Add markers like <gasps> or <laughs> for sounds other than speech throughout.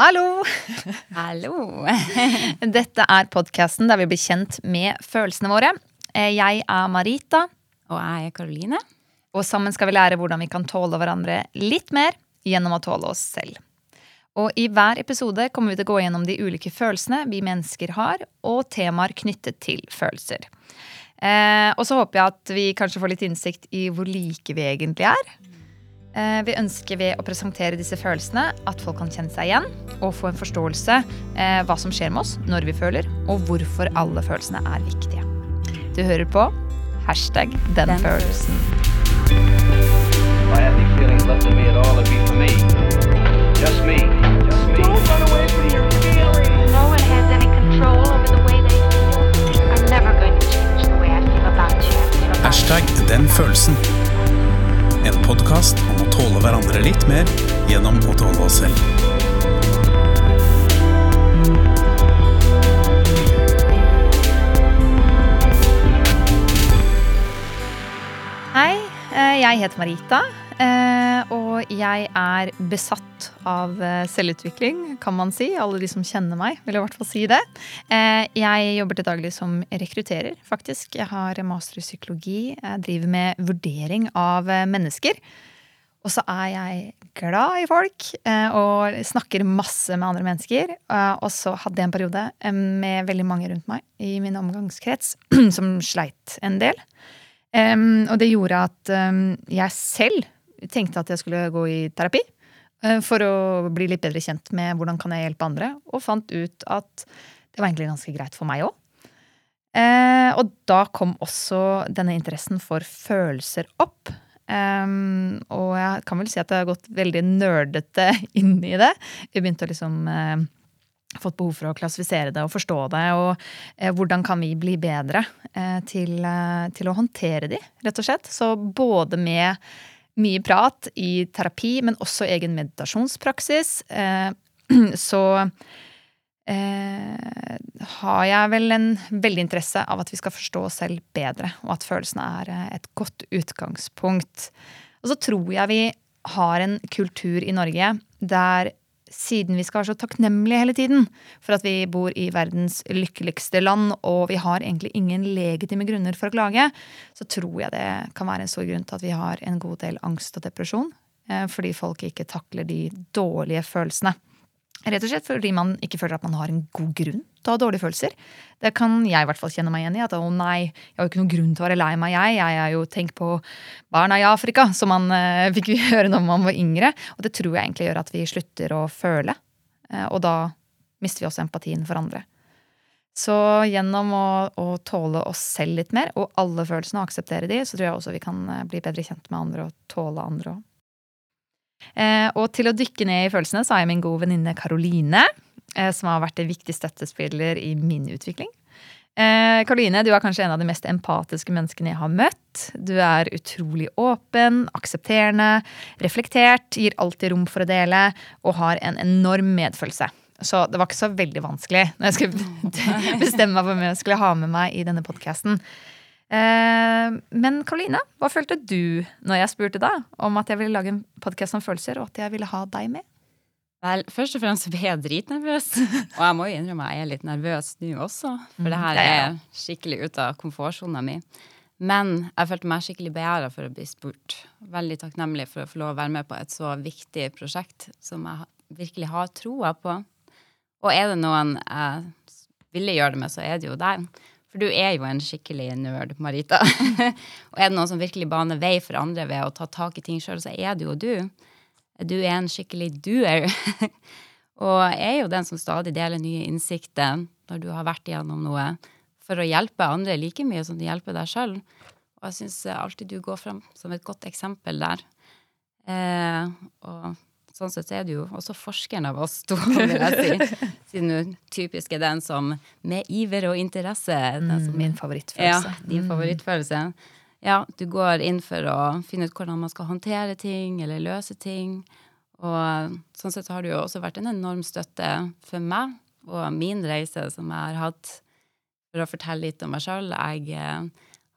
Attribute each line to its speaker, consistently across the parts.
Speaker 1: Hallo!
Speaker 2: Hallo! <laughs>
Speaker 1: Dette er podkasten der vi blir kjent med følelsene våre. Eh, Jeg er Marita,
Speaker 2: Og jeg er Karoline.
Speaker 1: og sammen skal vi lære hvordan vi kan tåle hverandre litt mer gjennom å tåle oss selv. Og i hver episode kommer vi til å gå gjennom de ulike følelsene vi mennesker har, og temaer knyttet til følelser. Eh, og så håper jeg at vi kanskje får litt innsikt i hvor like vi egentlig er. Eh, vi ønsker ved å presentere disse følelsene at folk kan kjenne seg igjen og få en forståelse eh, hva som skjer med oss når vi føler, og hvorfor alle følelsene er viktige. Du hører på hashtag den,
Speaker 2: Den
Speaker 1: følelsen.
Speaker 3: If I had any feelings left in me at all, it'd be for me. Just me. Just me.
Speaker 4: Don't run away from your feelings.
Speaker 5: No one has any control over the way they feel. I'm never going to change the way I feel about you. I feel about
Speaker 6: Hashtag den følelsen. En podkast om å tåle hverandre litt mer gjennom å tåle oss selv.
Speaker 1: Hei, eh, jeg heter Marita. Eh, Og jeg er besatt av eh, selvutvikling, kan man si. Alle de som kjenner meg, vil i hvert fall si det. Eh, Jeg jobber til daglig som rekrutterer, faktisk. Jeg har master i psykologi. Jeg driver med vurdering av eh, mennesker. Og så er jeg glad i folk eh, og snakker masse med andre mennesker. Og så hadde jeg en periode med veldig mange rundt meg i min omgangskrets <clears throat> som sleit en del. Og det gjorde at jeg selv tenkte at jeg skulle gå i terapi. eh, for å bli litt bedre kjent med hvordan kan jeg hjelpe andre. Og fant ut at det var egentlig ganske greit for meg òg. Eh, og da kom også denne interessen for følelser opp. Em, og jeg kan vel si at jeg har gått veldig nerdete <laughs> inn i det. Jeg begynte å liksom eh, fått behov for å klassifisere det og forstå det. Og eh, hvordan kan vi bli bedre eh, til, eh, til å håndtere de, rett og slett. Så både med mye prat i terapi, men også egen meditasjonspraksis, eh, <clears throat> så eh, har jeg vel en veldig interesse av at vi skal forstå oss selv bedre, og at følelsene er eh, et godt utgangspunkt. Og så tror jeg vi har en kultur i Norge der siden vi skal være så takknemlige hele tiden for at vi bor i verdens lykkeligste land, og vi har egentlig ingen legitime grunner for å klage, så tror jeg det kan være en stor grunn til at vi har en god del angst og depresjon. eh, Fordi folk ikke takler de dårlige følelsene. Rett og slett fordi man ikke føler at man har en god grunn til å ha dårlige følelser. Det kan jeg i hvert fall kjenne meg igjen i. At å nei, jeg har jo ikke noen grunn til å være lei meg, jeg. Jeg er jo tenk på barna i Afrika, som man eh, fikk <laughs> høre når man var yngre. Og det tror jeg egentlig gjør at vi slutter å føle. Eh, og da mister vi også empatien for andre. Så gjennom å, å tåle oss selv litt mer, og alle følelsene, og akseptere de, så tror jeg også vi kan eh, bli bedre kjent med andre og tåle andre òg. Eh, og til å dykke ned i følelsene så har jeg min gode venninne Karoline, eh, som har vært en viktig støttespiller i min utvikling. Eh, Karoline, du er kanskje en av de mest empatiske menneskene jeg har møtt. Du er utrolig åpen, aksepterende, reflektert, gir alltid rom for å dele, og har en enorm medfølelse. Så det var ikke så veldig vanskelig når jeg skulle <laughs> bestemme meg for hvem jeg skulle ha med meg i denne podkasten. Eh, men Karoline, hva følte du når jeg spurte deg om at jeg ville lage en podkast om følelser, og at jeg ville ha deg med?
Speaker 2: Vel, først og fremst ble jeg dritnervøs. <laughs> Og jeg må jo innrømme at jeg er litt nervøs nå også, for det her
Speaker 1: er
Speaker 2: er skikkelig ute av komfortsona mi. Men jeg følte meg skikkelig begjæra for å bli spurt. Veldig takknemlig for å få lov å være med på et så viktig prosjekt som jeg virkelig har troa på. Og er det noen jeg ville gjøre det med, så er det jo deg. For du er jo en skikkelig nerd, Marita. <laughs> og er det noen som virkelig baner vei for andre ved å ta tak i ting sjøl, så er det jo du. Du er en skikkelig doer. <laughs> og er jo den som stadig deler nye innsikter når du har vært igjennom noe, for å hjelpe andre like mye som du hjelper deg sjøl. Og jeg syns alltid du går fram som et godt eksempel der. Eh, og sånn sett er det jo også forskeren av oss to, <laughs> vil jeg si. Siden du typisk er den som med iver og interesse den som,
Speaker 1: Min favorittfølelse.
Speaker 2: ja, din favorittfølelse. Ja, du går inn for å finne ut hvordan man skal håndtere ting eller løse ting. Og sånn sett har du jo også vært en enorm støtte for meg og min reise som jeg har hatt. For å fortelle litt om meg sjøl. Jeg eh,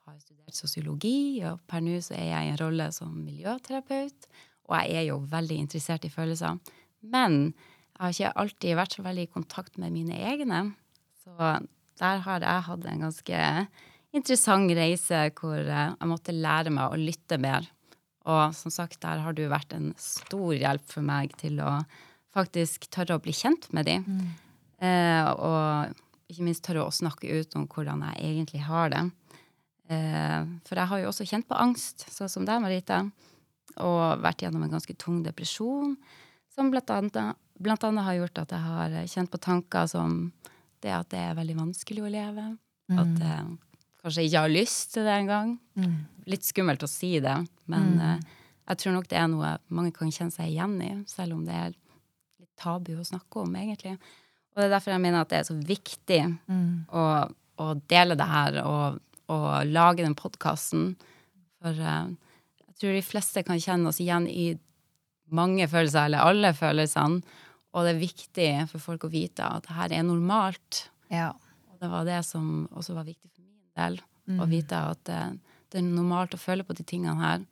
Speaker 2: har studert sosiologi, og per nå så er jeg i en rolle som miljøterapeut. Og jeg er jo veldig interessert i følelser. Men jeg har ikke alltid vært så veldig i kontakt med mine egne. Så der har jeg hatt en ganske interessant reise hvor jeg måtte lære meg å lytte mer. Og som sagt, der har du vært en stor hjelp for meg til å faktisk tørre å bli kjent med dem. Eh, og ikke minst tørre å snakke ut om hvordan jeg egentlig har det. Eh, for jeg har jo også kjent på angst, sånn som deg, Marita. Og vært gjennom en ganske tung depresjon, som blant annet, blant annet har gjort at jeg har kjent på tanker som det at det er veldig vanskelig å leve. At jeg kanskje ikke har lyst til det engang. Litt skummelt å si det, men eh, jeg tror nok det er noe mange kan kjenne seg igjen i, selv om det er litt tabu å snakke om, egentlig. Og det er derfor jeg mener at det er så viktig å, å dele det her og, og lage den podkasten. For eh, jeg tror de fleste kan kjenne oss igjen i mange følelser, eller alle følelsene. Og det er viktig for folk å vite at det her er normalt.
Speaker 1: Ja.
Speaker 2: Og det var det som også var viktig for min del. Å vite at det, det er normalt å føle på de tingene her.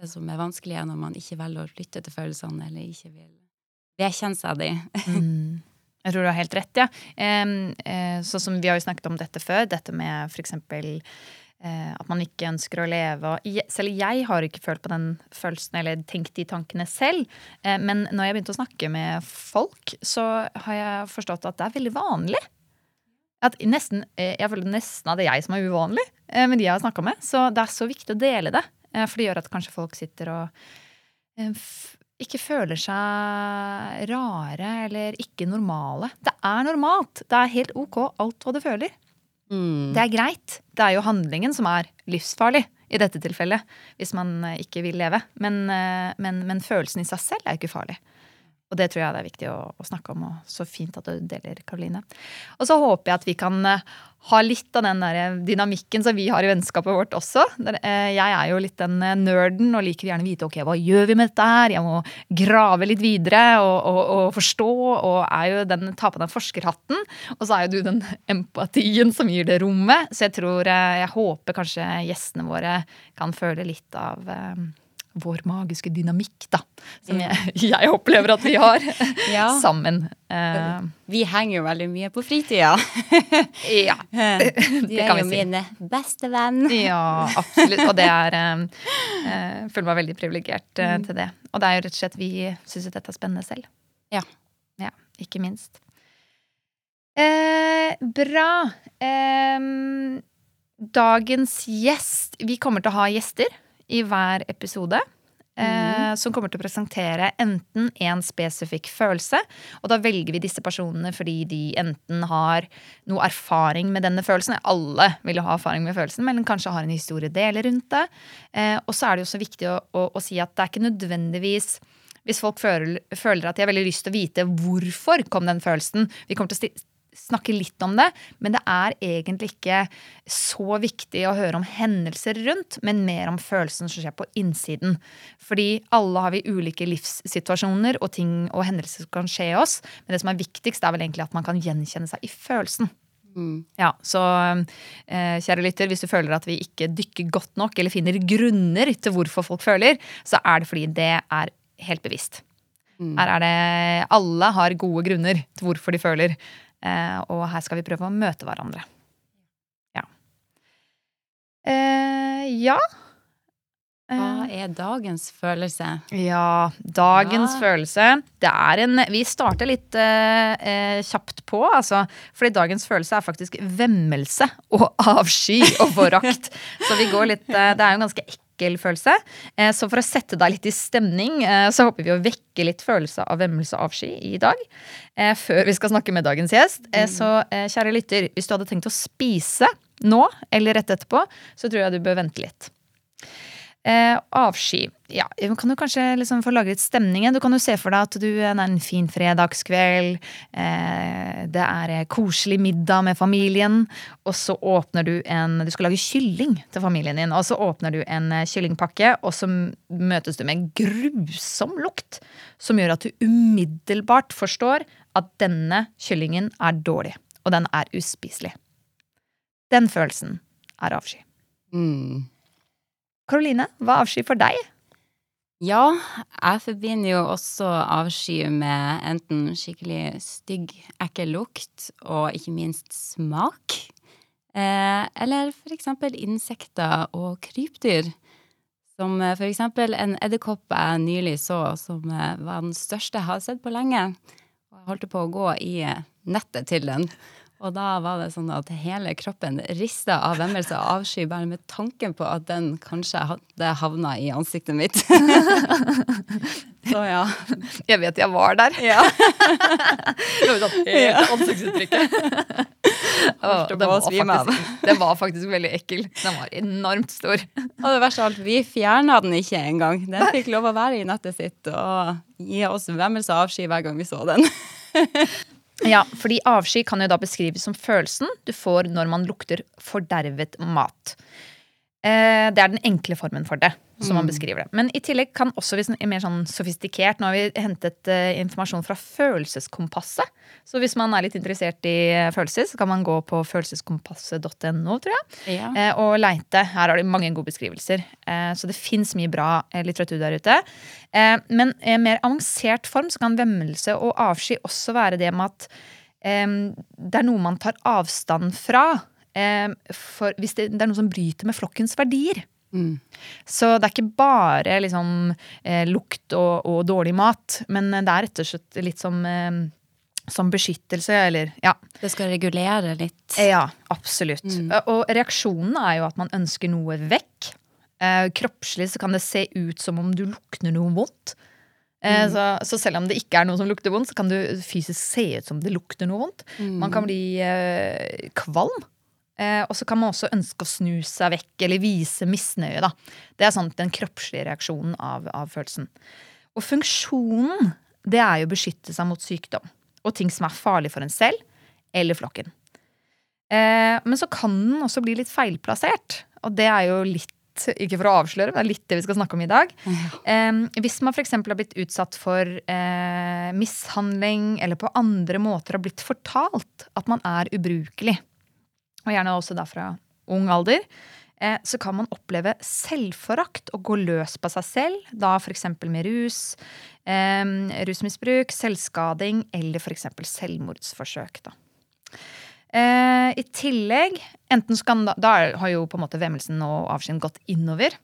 Speaker 2: Det som er vanskelig, er når man ikke velger å lytte til følelsene, eller ikke vil vedkjenne seg de. <laughs>
Speaker 1: Jeg tror du har helt rett, ja. Em, eh, Sånn som vi har jo snakket om dette før, dette med for eksempel eh, at man ikke ønsker å leve. Selv jeg har ikke følt på den følelsen eller tenkt de tankene selv. Eh, Men når jeg begynte å snakke med folk, så har jeg forstått at det er veldig vanlig. At nesten, eh, jeg føler nesten at det er jeg som er uvanlig eh, med de jeg har snakka med. Så det er så viktig å dele det. eh, For det gjør at kanskje folk sitter og eh, ikke føler seg rare eller ikke normale. Det er normalt. Det er helt ok, alt hva du føler.
Speaker 2: Mm.
Speaker 1: Det er greit. Det er jo handlingen som er livsfarlig i dette tilfellet, hvis man eh, ikke vil leve. Men, eh, men, men følelsen i seg selv er jo ikke farlig. Og det tror jeg det er viktig å, å snakke om, og så fint at du deler, Karoline. Og så håper jeg at vi kan eh, ha litt av den der dynamikken som vi har i vennskapet vårt også. Eh, Jeg er jo litt den eh, nerden og liker gjerne å vite ok, hva gjør vi med dette her. Jeg må grave litt videre og, og, og forstå, og er jo den, tar på den forskerhatten. Og så er jo du den empatien som gir det rommet. Så jeg tror, eh, jeg håper kanskje gjestene våre kan føle litt av eh, vår magiske dynamikk, da. Som jeg, <laughs> jeg opplever at vi har <laughs>
Speaker 2: Ja.
Speaker 1: sammen. Uh,
Speaker 2: Vi henger jo veldig mye på fritida. <laughs>
Speaker 1: ja.
Speaker 2: Du
Speaker 1: Det
Speaker 2: er
Speaker 1: kan
Speaker 2: jo
Speaker 1: vi si.
Speaker 2: min beste venn.
Speaker 1: Ja, absolutt. Og det er Jeg eh, Føler meg veldig privilegert eh, til det. Og det er jo rett og slett vi syns dette er spennende selv.
Speaker 2: Ja.
Speaker 1: Ja, ikke minst. Eh, bra. Dagens gjest Vi kommer til å ha gjester i hver episode. Mm. som kommer til å presentere enten en spesifikk følelse. Og da velger vi disse personene fordi de enten har noe erfaring med denne følelsen. Alle vil ha erfaring med følelsen, men kanskje har en historie deler rundt det. Eh, og så er det jo så viktig å, å, å si at det er ikke nødvendigvis hvis folk føler, føler at de har veldig lyst til å vite hvorfor kom den følelsen. Vi kommer til å snakke litt om det, men det er egentlig ikke så viktig å høre om hendelser rundt, men mer om følelsen som skjer på innsiden. Fordi alle har vi ulike livssituasjoner og ting og hendelser som kan skje i oss, men det som er viktigst, er vel egentlig at man kan gjenkjenne seg i følelsen. Ja, så eh, kjære lytter, hvis du føler at vi ikke dykker godt nok, eller finner grunner til hvorfor folk føler, så er det fordi det er helt bevisst. Her er det Alle har gode grunner til hvorfor de føler. Eh, og her skal vi prøve å møte hverandre. Ja. Eh, ja.
Speaker 2: Hva er dagens følelse?
Speaker 1: Ja, dagens
Speaker 2: Ja.
Speaker 1: følelse. Det er en Vi starter litt eh, eh, kjapt på, altså. Fordi dagens følelse er faktisk vemmelse og avsky og forakt. <laughs> så vi går litt eh, Det er jo en ganske ekkel følelse. Eh, så for å sette deg litt i stemning, eh, så håper vi å vekke litt følelse av vemmelse og avsky i dag. Eh, før vi skal snakke med dagens gjest. Så kjære lytter, hvis du hadde tenkt å spise nå eller rett etterpå, så tror jeg du bør vente litt. Eh, avsky. Ja, kan jo kanskje liksom få lage litt stemning? Du kan jo se for deg at du det er en fin fredagskveld. Eh, det er eh, koselig middag med familien. Og så åpner du en Du skal lage kylling til familien din. Og så åpner du en eh, kyllingpakke, og så møtes du med en grusom lukt. Som gjør at du umiddelbart forstår at denne kyllingen er dårlig. Og den er uspiselig. Den følelsen er avsky.
Speaker 2: Mm.
Speaker 1: Karoline, hva er for deg?
Speaker 2: Ja, jeg forbinder jo også avsky med enten skikkelig stygg, ekkel lukt og ikke minst smak. Eh, eller for eksempel insekter og krypdyr. Som eh, for eksempel en edderkopp jeg nylig så, som eh, var den største jeg har sett på lenge. Jeg holdt på å gå i eh, nettet til den. Og da var det sånn at hele kroppen rista av vemmelse og avsky bare med tanken på at den kanskje hadde havna i ansiktet mitt. <laughs> så ja.
Speaker 1: Jeg vet jeg var der.
Speaker 2: ja. <laughs>
Speaker 1: Sånn ansiktsuttrykket. Den var faktisk- Den var faktisk veldig ekkel. Den var enormt stor.
Speaker 2: Og det verste av alt, vi fjerna den ikke engang. Den fikk lov å være i nettet sitt og gi oss vemmelse og avsky hver gang vi så den.
Speaker 1: Ja, fordi avsky kan jo da beskrives som følelsen du får når man lukter fordervet mat. Eh, det er den enkle formen for det, som man beskriver det. Men i tillegg kan også hvis er mer sånn sofistikert Nå har vi hentet eh, informasjon fra Følelseskompasset. Så hvis man er litt interessert i eh, følelser, så kan man gå på følelseskompasset.no, tror jeg.
Speaker 2: Ja.
Speaker 1: eh, og leite. Her har de mange gode beskrivelser. Eh, så det fins mye bra litteratur der ute. Eh, men i en mer avansert form så kan vemmelse og avsky også være det med at det er noe man tar avstand fra. Eh, for hvis det, det er noe som bryter med flokkens verdier.
Speaker 2: Mm.
Speaker 1: Så det er ikke bare liksom, eh, lukt og, og dårlig mat, men det er rett og slett litt som, eh, som beskyttelse, eller ja.
Speaker 2: Det skal regulere litt.
Speaker 1: Ja, absolutt. Og reaksjonen er jo at man ønsker noe vekk. Eh, kroppslig så kan det se ut som om du lukter noe vondt. Eh, så, så selv om det ikke er noe som lukter vondt, så kan du fysisk se ut som det lukter noe vondt. Man kan bli eh, kvalm. Eh, og så kan man også ønske å snu seg vekk eller vise misnøye. Da. Det er sånn den kroppslige reaksjonen av, av følelsen. Og funksjonen det er jo å beskytte seg mot sykdom og ting som er farlig for en selv eller flokken. Eh, men så kan den også bli litt feilplassert. Og det er jo litt, ikke for å avsløre, men det er litt det vi skal snakke om i dag. Eh, hvis man f.eks. har blitt utsatt for eh, mishandling, eller på andre måter har blitt fortalt at man er ubrukelig, og gjerne også da fra ung alder, eh, så kan man oppleve selvforakt og gå løs på seg selv, da f.eks. med rus, eh, rusmisbruk, selvskading eller f.eks. selvmordsforsøk. da. Eh, I tillegg, enten så kan da, har jo på en måte vemmelsen og avskyen gått innover.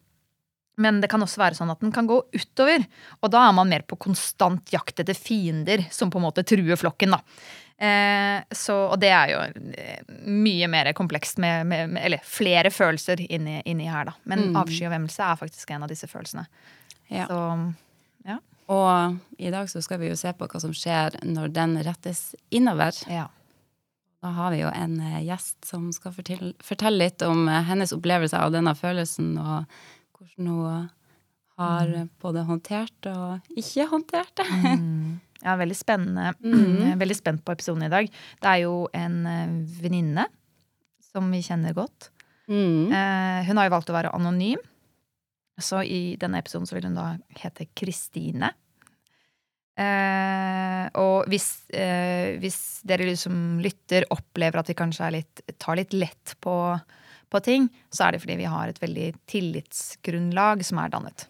Speaker 1: Men det kan også være sånn at den kan gå utover. Og da er man mer på konstant jakt etter fiender som på en måte truer flokken. da. Eh, så, og det er jo eh, mye mer komplekst med, med, med Eller flere følelser inni, inni her, da. Men avsky og vemmelse er faktisk en av disse følelsene.
Speaker 2: Ja.
Speaker 1: Så ja.
Speaker 2: Og i dag så skal vi jo se på hva som skjer når den rettes innover.
Speaker 1: ja.
Speaker 2: Da har vi jo en eh, gjest som skal fortelle, fortelle litt om hennes opplevelse av denne følelsen, og hvordan hun har eh, både håndtert og ikke håndtert det. <laughs>
Speaker 1: Ja, veldig spennende. Er <clears throat> Veldig spent på episoden i dag. Det er jo en eh, venninne som vi kjenner godt.
Speaker 2: Mm.
Speaker 1: Eh, hun har jo valgt å være anonym. Så i denne episoden så vil hun da hete Kristine. Eh, og hvis, eh, hvis dere liksom lytter, opplever at vi kanskje litt, tar litt lett på, på ting, så er det fordi vi har et veldig tillitsgrunnlag som er dannet.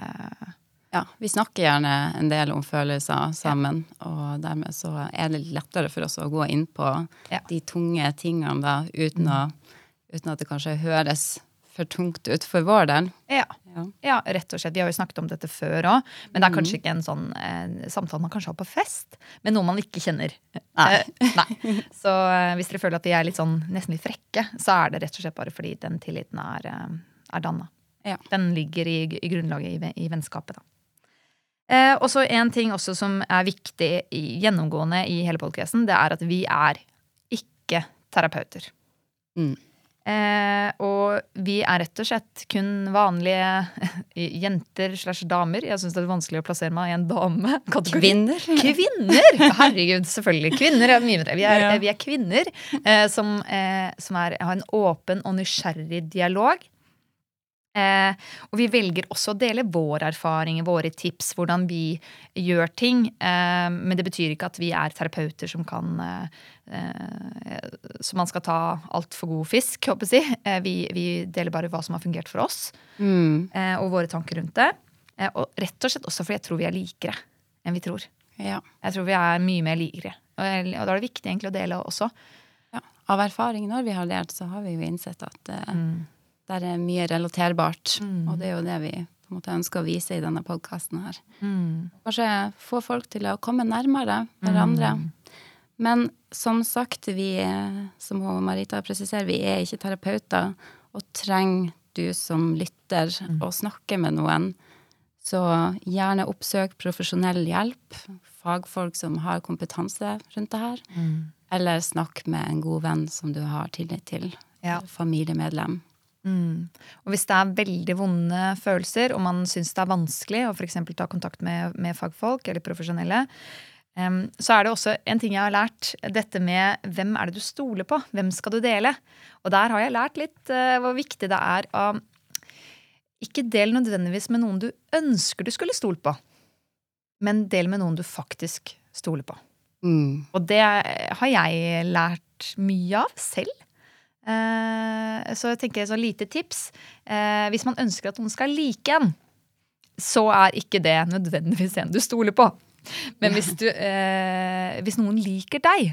Speaker 1: Eh,
Speaker 2: Ja, vi snakker gjerne en del om følelser sammen, og dermed så er det lettere for oss å gå inn på
Speaker 1: Ja.
Speaker 2: de tunge tingene da, uten, å, uten at det kanskje høres for tungt ut for vår del.
Speaker 1: ja.
Speaker 2: Ja.
Speaker 1: Ja, rett og slett. Vi har jo snakket om dette før òg. Men det er kanskje ikke en sånn eh, samtale man kanskje har på fest med noe man ikke kjenner.
Speaker 2: Nei.
Speaker 1: Eh, nei. <laughs> Så eh, hvis dere føler at vi er litt sånn nesten litt frekke, så er det rett og slett bare fordi den tilliten er, eh, er danna.
Speaker 2: Ja.
Speaker 1: Den ligger i, i grunnlaget i, i vennskapet, da. Eh, og så en ting også som er viktig i, gjennomgående i hele podkasten, det er at vi er ikke terapeuter.
Speaker 2: Mm.
Speaker 1: Eh, og vi er rett og slett kun vanlige <laughs> jenter slash damer. Jeg syns det er vanskelig å plassere meg i en dame.
Speaker 2: Kvinner. <laughs>
Speaker 1: Kvinner! Herregud, selvfølgelig. Kvinner er mye bedre. Vi er,
Speaker 2: Ja.
Speaker 1: vi er kvinner eh, som, eh, som er, har en åpen og nysgjerrig dialog. Eh, og vi velger også å dele våre erfaringer, våre tips, hvordan vi gjør ting. Eh, men det betyr ikke at vi er terapeuter som kan eh, Som man skal ta altfor god fisk, håper jeg å si. Eh, vi, vi deler bare hva som har fungert for oss
Speaker 2: Mm.
Speaker 1: eh, og våre tanker rundt det. Eh, og rett og slett også fordi jeg tror vi er likere enn vi tror.
Speaker 2: Ja.
Speaker 1: Jeg tror vi er mye mer likere. Og, og da er det viktig egentlig å dele også.
Speaker 2: ja. Av erfaring når vi har delt, så har vi jo innsett at eh,
Speaker 1: Mm.
Speaker 2: Det er mye relaterbart. Og det er jo det vi på en måte ønsker å vise i denne podkasten her.
Speaker 1: Mm.
Speaker 2: Kanskje få folk til å komme nærmere hverandre. Men som sagt, vi, er, som Marita presiserer, vi er ikke terapeuter. Og trenger du som lytter å snakke med noen, så gjerne oppsøk profesjonell hjelp. Fagfolk som har kompetanse rundt det her. Eller snakk med en god venn som du har tillit til.
Speaker 1: Ja.
Speaker 2: Familiemedlem.
Speaker 1: Mm. Og hvis det er veldig vonde følelser, og man syns det er vanskelig å for ta kontakt med, med fagfolk eller profesjonelle, um, så er det også en ting jeg har lært. Dette med hvem er det du stoler på? Hvem skal du dele? Og der har jeg lært litt uh, hvor viktig det er å ikke del nødvendigvis med noen du ønsker du skulle stole på, men del med noen du faktisk stoler på.
Speaker 2: Mm.
Speaker 1: Og det har jeg lært mye av selv. Eh, så jeg tenker så lite tips. Eh, hvis man ønsker at noen skal like en, så er ikke det nødvendigvis en du stoler på. Men hvis, du, eh, hvis noen liker deg,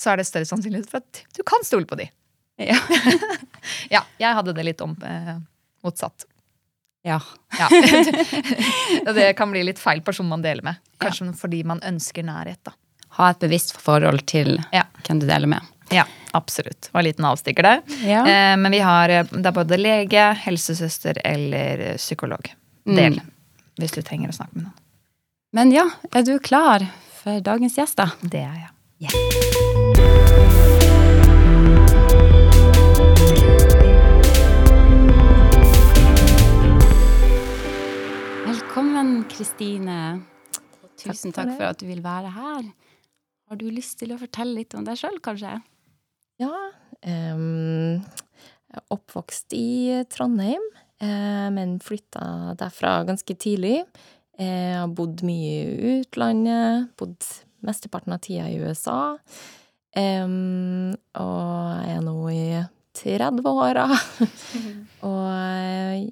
Speaker 1: så er det større sannsynlighet for at du kan stole på dem.
Speaker 2: Ja. <laughs>
Speaker 1: Ja, jeg hadde det litt om motsatt.
Speaker 2: ja.
Speaker 1: Ja. <laughs> Det kan bli litt feil person man deler med. Kanskje fordi man ønsker nærhet, da.
Speaker 2: Ha et bevisst forhold til
Speaker 1: Ja.
Speaker 2: hvem du deler med.
Speaker 1: Ja, absolutt. Det var en liten avstikker der.
Speaker 2: Ja.
Speaker 1: Eh, men vi har eh, det er både lege, helsesøster eller eh, psykolog. Del. Hvis du trenger å snakke med noen.
Speaker 2: Men ja, er du klar for dagens gjest, da?
Speaker 1: Det er jeg.
Speaker 2: Velkommen, Kristine. Tusen
Speaker 7: Takk for
Speaker 2: takk for at du vil være her. Har du lyst til å fortelle litt om deg sjøl, kanskje?
Speaker 7: Ja, jeg er oppvokst i Trondheim, eh, men flytta derfra ganske tidlig. Jeg har bodd mye i utlandet, bodd mesteparten av tida i USA. Og er nå i 30-åra, <laughs> og jeg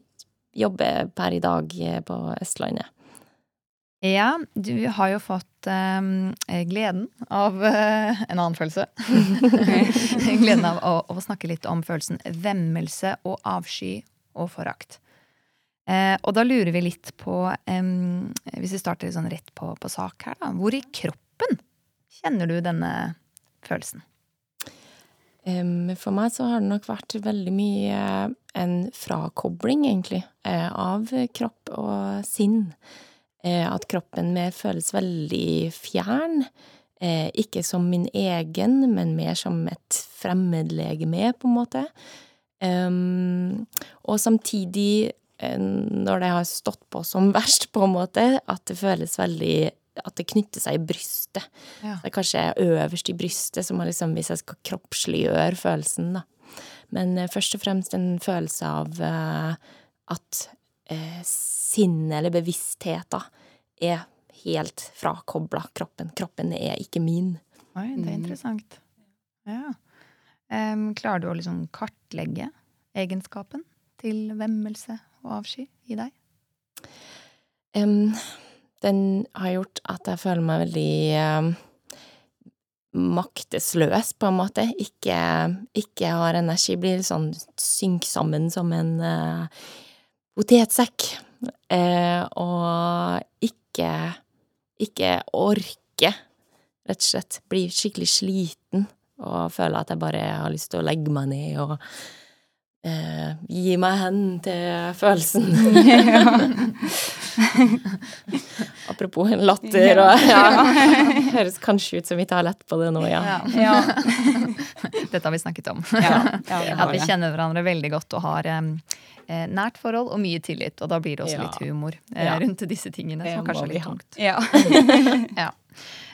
Speaker 7: jobber per i dag på Østlandet.
Speaker 1: Ja, du har jo fått eh, gleden av eh, en annen følelse. <laughs> gleden av å, å snakke litt om følelsen vemmelse og avsky og forakt. Eh, og da lurer vi litt på, em, hvis vi starter sånn rett på, på sak her, da. Hvor i kroppen kjenner du denne følelsen?
Speaker 7: For meg så har det nok vært veldig mye en frakobling, egentlig, eh, av kropp og sinn. Eh, At kroppen mer føles veldig fjern. Eh, Ikke som min egen, men mer som et fremmedlegeme, på en måte. Em, og samtidig, eh, når det har stått på som <laughs> verst, på en måte, at det føles veldig At det knytter seg i brystet.
Speaker 1: Ja.
Speaker 7: Det er kanskje øverst i brystet, som liksom, hvis jeg skal kroppsliggjøre følelsen, da. Men først og fremst en følelse av at sinnet eller bevisstheten er helt frakobla kroppen. Kroppen er ikke min.
Speaker 1: Oi, det er interessant. Ja. Um, klarer du å liksom kartlegge egenskapen til vemmelse og avsky i deg?
Speaker 7: Um, den har gjort at jeg føler meg veldig um, maktesløs, på en måte. Ikke, ikke har energi. Blir litt sånn synk sammen som en uh, potetsekk. Eh, og ikke ikke orke, rett og slett. Blir skikkelig sliten og føler at jeg bare har lyst til å legge meg ned og eh, gi meg hen til følelsen. <laughs> <laughs> <laughs> Apropos en latter og ja. <laughs> Høres kanskje ut som vi tar lett på det nå, ja.
Speaker 2: Ja. <laughs>
Speaker 1: Dette har vi snakket om. At vi kjenner hverandre veldig godt og har eh, nært forhold og mye tillit. Og da blir det også
Speaker 7: Ja.
Speaker 1: litt humor eh, rundt disse tingene,
Speaker 7: Det
Speaker 1: som kanskje er litt tungt.
Speaker 2: Ja.
Speaker 1: Ja.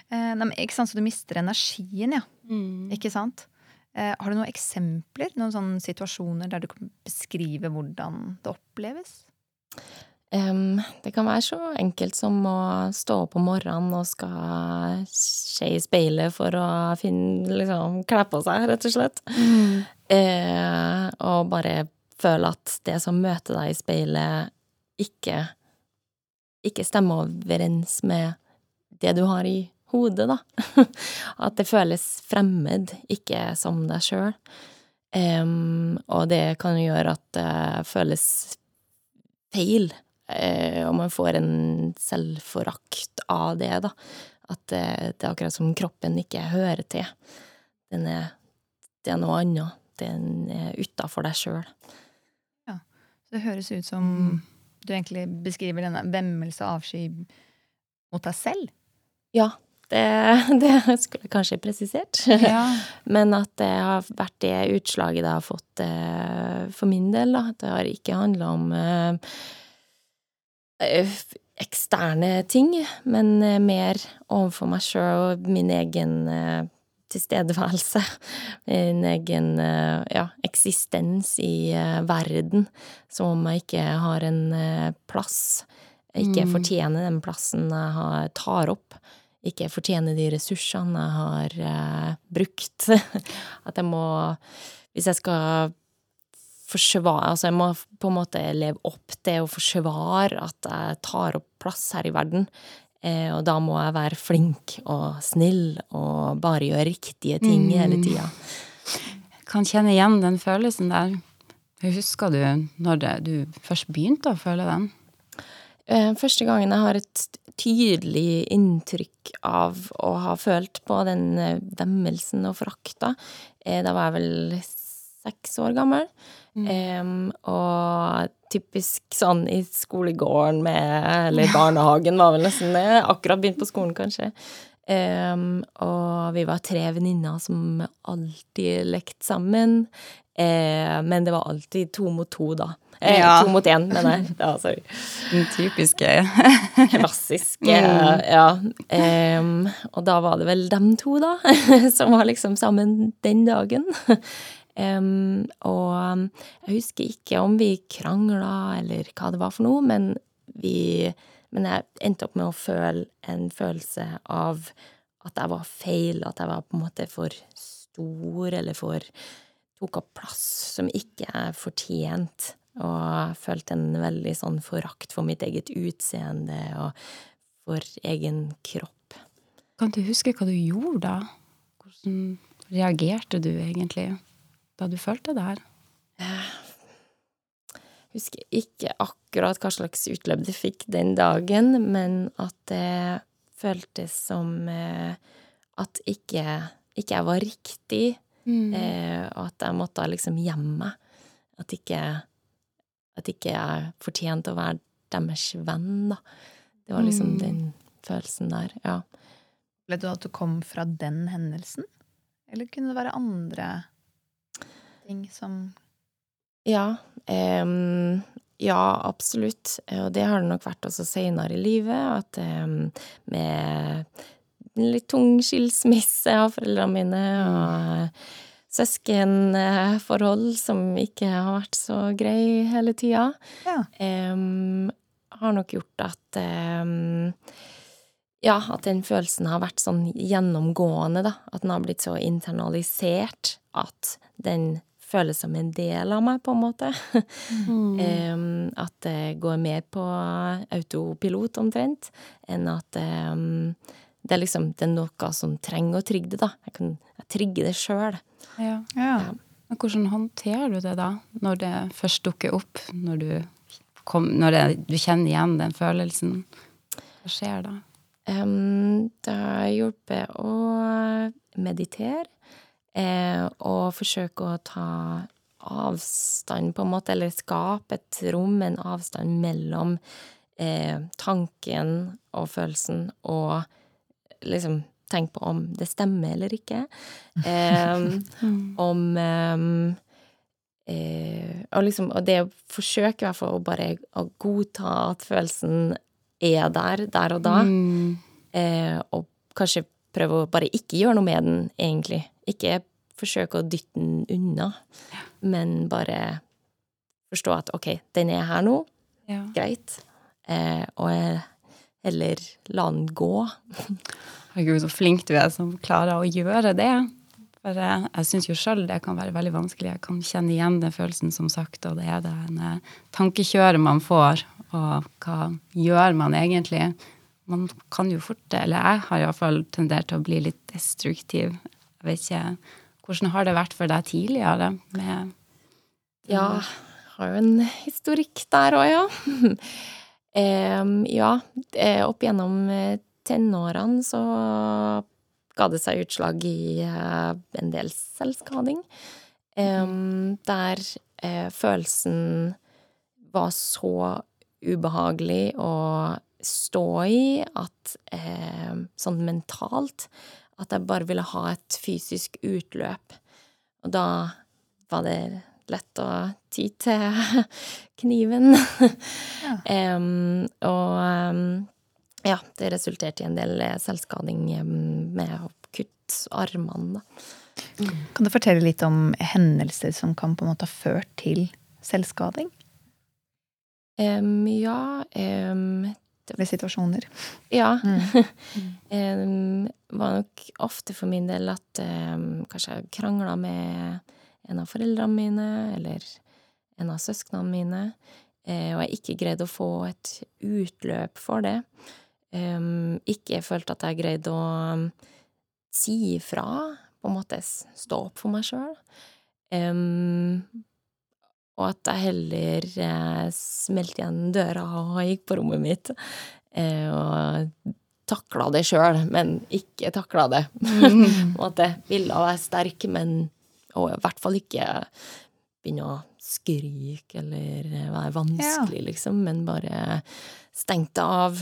Speaker 1: Eh, nei, ikke sant, Så du mister energien, ja.
Speaker 2: Mm.
Speaker 1: Ikke sant? Eh, har du noen eksempler, noen sånne situasjoner der du kan beskrive hvordan det oppleves?
Speaker 7: Det kan være så enkelt som å stå opp om morgenen og skal se i speilet for å finne, liksom, kle på seg, rett og slett. Eh, og bare føle at det som møter deg i speilet, ikke ikke stemmer overens med det du har i hodet, da. <laughs> At det føles fremmed, ikke som deg sjøl. og det kan jo gjøre at det føles feil, eh, og man får en selvforakt av det, da. At det, det er akkurat som kroppen ikke hører til. Den er, det er noe annet. Den er utafor deg sjøl.
Speaker 1: Det høres ut som du egentlig beskriver denne vemmelse og avsky mot deg selv.
Speaker 7: Ja, det, <laughs> det skulle jeg kanskje presisert. <laughs> Men at det har vært det utslaget det har fått eh, for min del, da. Det har ikke handla om eh, eh, eksterne ting, men eh, mer overfor meg sjøl og min egen eh, tilstedeværelse. <laughs> Min egen eh, ja, eksistens i eh, verden. Som om jeg ikke har en eh, plass. Jeg ikke fortjener den plassen jeg tar opp. Ikke fortjener de ressursene jeg har eh, brukt. <laughs> At jeg må Hvis jeg skal forsvare Altså, jeg må på en måte leve opp til å forsvare at jeg tar opp plass her i verden. Eh, og da må jeg være flink og snill og bare gjøre riktige ting hele tida.
Speaker 2: Kan kjenne igjen den følelsen der. Husker du når du først begynte å føle den?
Speaker 7: Eh, Første gangen jeg har et tydelig inntrykk av å ha følt på den eh, demmelsen og forakta, eh, da var jeg vel seks år gammel. Em, og typisk sånn i skolegården med Eller barnehagen var vel nesten det. Akkurat begynt på skolen, kanskje. Um, og vi var tre venninner som alltid lekte sammen. Uh, men det var alltid to mot to, da. Eh,
Speaker 2: Ja.
Speaker 7: To mot én, mener jeg. Ja, sorry
Speaker 2: Den typiske
Speaker 7: klassiske, ja. Um, og da var det vel dem to, da, <laughs> som var liksom sammen den dagen. Og jeg husker ikke om vi krangla eller hva det var for noe, men vi Men jeg endte opp med å føle en følelse av at jeg var feil, at jeg var på en måte for stor eller for Tok opp plass som ikke jeg fortjente. Og jeg følte en veldig sånn forakt for mitt eget utseende og for egen kropp.
Speaker 2: Kan du huske hva du gjorde da? Hvordan reagerte du egentlig da du følte det her?
Speaker 7: Jeg Husker ikke akkurat hva slags utløp det fikk den dagen, men at det føltes som eh, at ikke, ikke jeg var riktig, mm. og at jeg måtte liksom gjemme meg. At ikke, at ikke jeg fortjente å være deres venn, da. Det var liksom den følelsen der, ja.
Speaker 1: Vet du at du kom fra den hendelsen? Eller kunne det være andre ting som
Speaker 7: Ja, Um, ja, absolutt. Og det har det nok vært også seinere i livet, at um, med en litt tung skilsmisse av foreldrene mine, og søskenforhold som ikke har vært så grei hele tida,
Speaker 1: Ja.
Speaker 7: um, har nok gjort at um, ja, at den følelsen har vært sånn gjennomgående, da. At den har blitt så internalisert at den føles som en del av meg, på en måte. Mm. <laughs> at det går mer på autopilot, omtrent, enn at det er liksom det er noe som trenger å trigge det, da. Jeg kan jeg trigger det sjøl.
Speaker 2: Ja.
Speaker 1: Ja.
Speaker 2: Men hvordan håndterer du det da, når det først dukker opp? Når du, kom, når det, du kjenner igjen den følelsen? Hva skjer da?
Speaker 7: Um, det har hjulpet å meditere eh, og forsøke å ta avstand, på en måte, eller skape et rom, en avstand mellom eh, tanken og følelsen, og liksom tenke på om det stemmer eller ikke. Em, <laughs> om eh, og liksom, og det å forsøke i hvert fall å bare å godta at følelsen er der, der og da.
Speaker 2: Mm.
Speaker 7: Eh, og kanskje prøve å bare ikke gjøre noe med den, egentlig. Ikke forsøke å dytte den unna, men bare forstå at ok, den er her nå,
Speaker 2: Ja.
Speaker 7: greit, eh, og heller la den gå.
Speaker 2: Herregud, så flink du er som klarer å gjøre det. For jeg, jeg syns jo sjøl det kan være veldig vanskelig. Jeg kan kjenne igjen den følelsen, som sagt, og det er det en tankekjøret man får. og hva gjør man egentlig? Man kan jo fort, eller jeg har iallfall tendert til å bli litt destruktiv. Jeg vet ikke, Hvordan har det vært for deg tidligere? med
Speaker 7: Ja, har jo en historikk der òg, ja. <laughs> um, ja, eh, opp gjennom eh, tenårene så ga det seg utslag i eh, en del selvskading. Um, der uh, følelsen var så ubehagelig å stå i at uh, sånn mentalt at jeg bare ville ha et fysisk utløp. Og da var det lett å ty til <laughs> kniven. <laughs> Em, og um, ja, det resulterte i en del eh, selvskading med å kutte armene, da.
Speaker 1: Kan du fortelle litt om hendelser som kan på en måte ha ført til selvskading?
Speaker 7: Um, ja Det
Speaker 1: Eller situasjoner?
Speaker 7: Ja. <laughs> Em, var nok ofte for min del at em, kanskje jeg krangla med en av foreldrene mine, eller en av søsknene mine, eh, og jeg ikke greide å få et utløp for det. Em, ikke følte at jeg greide å um, si ifra, på en måte stå opp for meg sjøl. og at jeg heller eh, smelte igjen døra og gikk på rommet mitt. Eh, og takla det sjøl, men ikke takla det. <laughs> På en måte ville være sterk, men og i hvert fall ikke begynne å skrike eller være vanskelig, liksom, men bare stengte av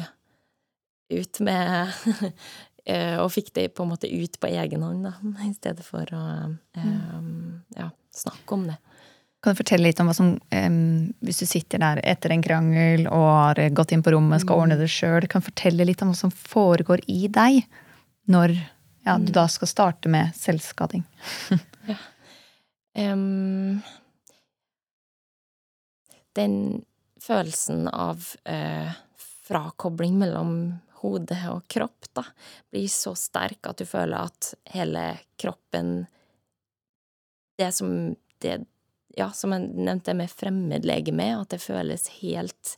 Speaker 7: ut med <laughs> eh, Og fikk det på en måte ut på egen hånd, da, i stedet for å um, ja, snakke om det.
Speaker 1: Kan du fortelle litt om hva som um, Hvis du sitter der etter en krangel og har gått inn på rommet, skal ordne det sjøl, kan du fortelle litt om hva som foregår i deg når ja, du da skal starte med selvskading? <laughs>
Speaker 7: Em, den følelsen av uh, frakobling mellom hode og kropp, da, blir så sterk at du føler at hele kroppen Det som det, Ja, som jeg nevnte med fremmedlegeme, at det føles helt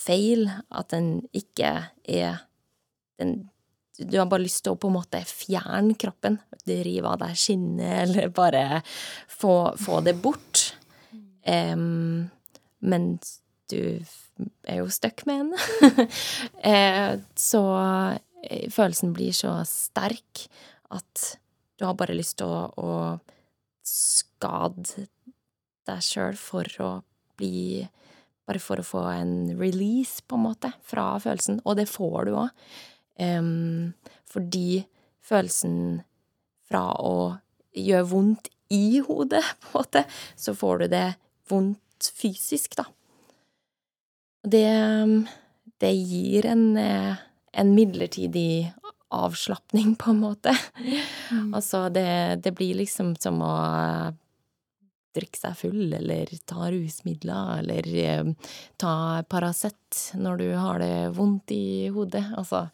Speaker 7: feil. At den ikke er den du har bare lyst til å på en måte fjerne kroppen. Rive av deg skinnet, <laughs> eller bare få, få det bort. Um, men du er jo stuck med den. <laughs> eh, så eh, følelsen blir så sterk at du har bare lyst til å, å skade deg sjøl for å bli Bare for å få en release, på en måte, fra følelsen. Og det får du òg. Um, fordi følelsen fra å gjøre vondt i hodet, <laughs> på en måte, så får du det vondt fysisk, da. Det, det gir en, eh, en midlertidig avslapning, <laughs> på en måte. Altså, det, det blir liksom som å drikke seg full, eller ta rusmidler, eller eh, ta Paracet når du har det vondt i hodet. Altså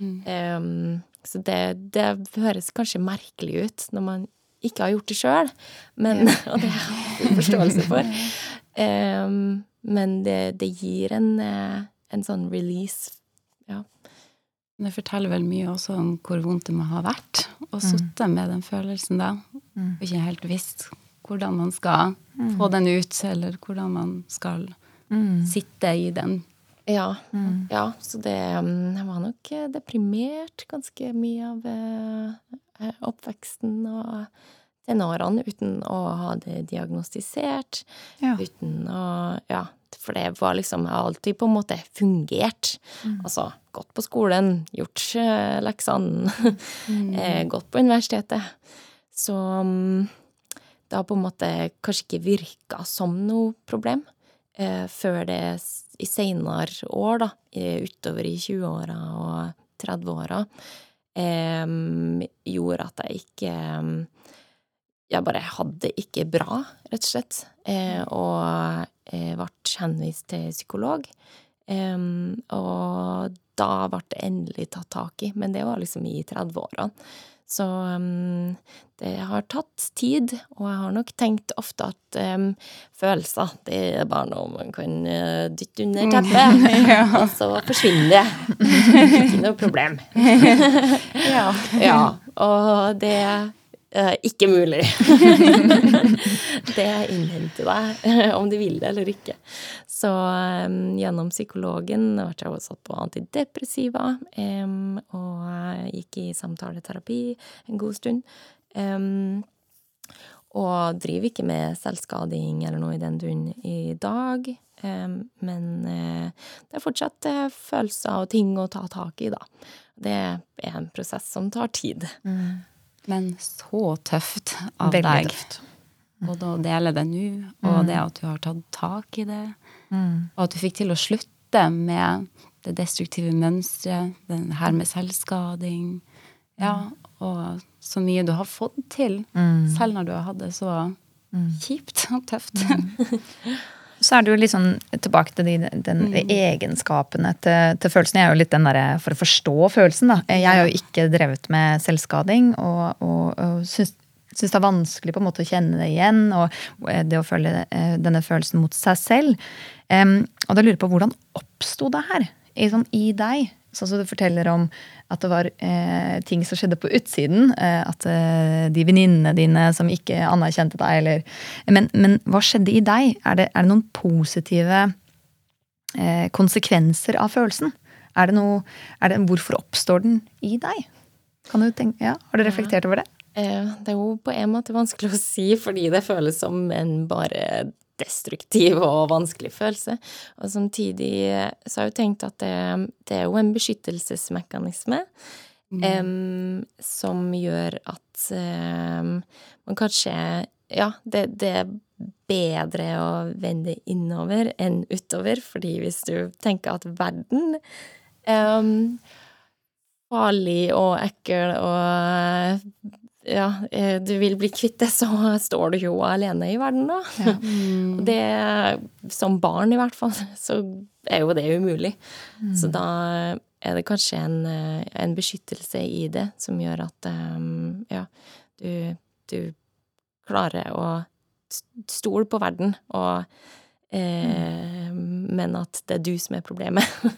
Speaker 7: em, Så det, det høres kanskje merkelig ut når man ikke har gjort det sjøl, men <laughs> Og det har jeg forståelse for. Em, men det, det gir en, eh, en sånn release. Ja.
Speaker 2: Det forteller vel mye også om hvor vondt det må ha vært å sitte med den følelsen da, og ikke helt visst hvordan man skal få den ut, eller hvordan man skal sitte i den.
Speaker 7: Ja, ja, så det mm, Jeg var nok eh, deprimert ganske mye av eh, eh, oppveksten og tenårene uten å ha det diagnostisert.
Speaker 1: Ja.
Speaker 7: Uten å Ja, for det var liksom Jeg har alltid på en måte fungert. Altså gått på skolen, gjort leksene, mm. <laughs> gått på universitetet. Så mm, det har på en måte kanskje ikke virka som noe problem eh, før det i seinere år, da, utover i 20-åra og 30-åra, eh, gjorde at jeg ikke Jeg bare hadde det ikke bra, rett og slett, eh, og eh, ble henvist til psykolog. Em, og da ble det endelig tatt tak i, men det var liksom i 30-årene. Så um, det har tatt tid, og jeg har nok tenkt ofte at um, følelser, det er bare noe man kan uh, dytte under teppet, <laughs> <laughs> og så forsvinner det. <laughs> Ikke noe problem.
Speaker 2: Ja.
Speaker 7: Ja, og det er ikke mulig. <laughs> det innhenter deg, om du vil det eller ikke. Så um, gjennom psykologen ble jeg også satt på antidepressiva, um, og gikk i samtaleterapi en god stund. Um, og driver ikke med selvskading eller noe i den duren i dag. Men uh, det er fortsatt uh, følelser og ting å ta tak i, da. Det er en prosess som tar tid.
Speaker 2: Men så tøft av
Speaker 1: Veldig
Speaker 2: deg.
Speaker 1: tøft.
Speaker 2: Både å dele det nå, og det at du har tatt tak i det. Og at du fikk til å slutte med det destruktive mønsteret, den her med selvskading. Ja, og så mye du har fått til, selv når du har hatt det så kjipt og tøft. <laughs>
Speaker 1: Så er det jo litt sånn tilbake til de, den egenskapene til, til følelsen. Jeg er jo litt den derre for å forstå følelsen, da. Jeg har jo ikke drevet med selvskading og, og, og syns, syns det er vanskelig på en måte å kjenne det igjen. Og det å føle eh, denne følelsen mot seg selv. Um, og da lurer jeg på hvordan oppsto det her? I, sånn, I deg? Sånn som du forteller om at det var eh, ting som skjedde på utsiden. Eh, at eh, de venninnene dine som ikke anerkjente deg, eller men, men hva skjedde i deg? Er det, er det noen positive eh, konsekvenser av følelsen? Er det noe, er det, hvorfor oppstår den i deg? Kan du tenke, ja, Har du reflektert over det?
Speaker 7: Eh, Det er jo på en måte vanskelig å si, fordi det føles som en bare destruktiv og vanskelig følelse. Og samtidig så har jeg jo tenkt at det, det er jo en beskyttelsesmekanisme em, som gjør at um, man kanskje Ja, det, det er bedre å vende innover enn utover, fordi hvis du tenker at verden um, farlig og ekkel og ja, eh, du vil bli kvitt det, så står du jo alene i verden, da. Og det, som barn i hvert fall, <laughs> så er jo det umulig. Så da er det kanskje en, eh, en beskyttelse i det som gjør at eh, ja, du, du klarer å stole på verden, og eh, Men at det er du som er problemet. <laughs>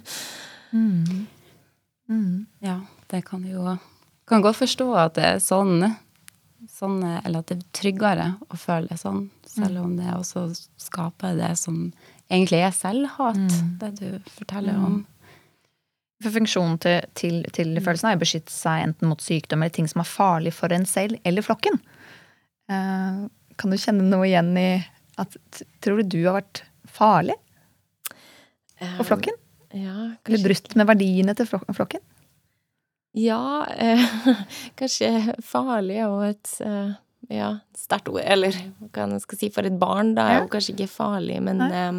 Speaker 2: Ja, det kan jo Kan godt forstå at det er sånn, sånn Eller at det er tryggere å føle det sånn, selv om det også skaper det som egentlig er selvhat, det du forteller om.
Speaker 1: For funksjonen til, til, til følelsen er å beskytte seg enten mot sykdom eller ting som er farlig for en selv eller flokken. Uh, kan du kjenne noe igjen i at Tror du du har vært farlig for flokken?
Speaker 7: Ja,
Speaker 1: Eller brutt med verdiene til flokken?
Speaker 7: Ja, eh, <laughs> kanskje farlig og et eh, ja, sterkt ord. Eller hva jeg skal si, for et barn, da er jo kanskje ikke farlig, men eh,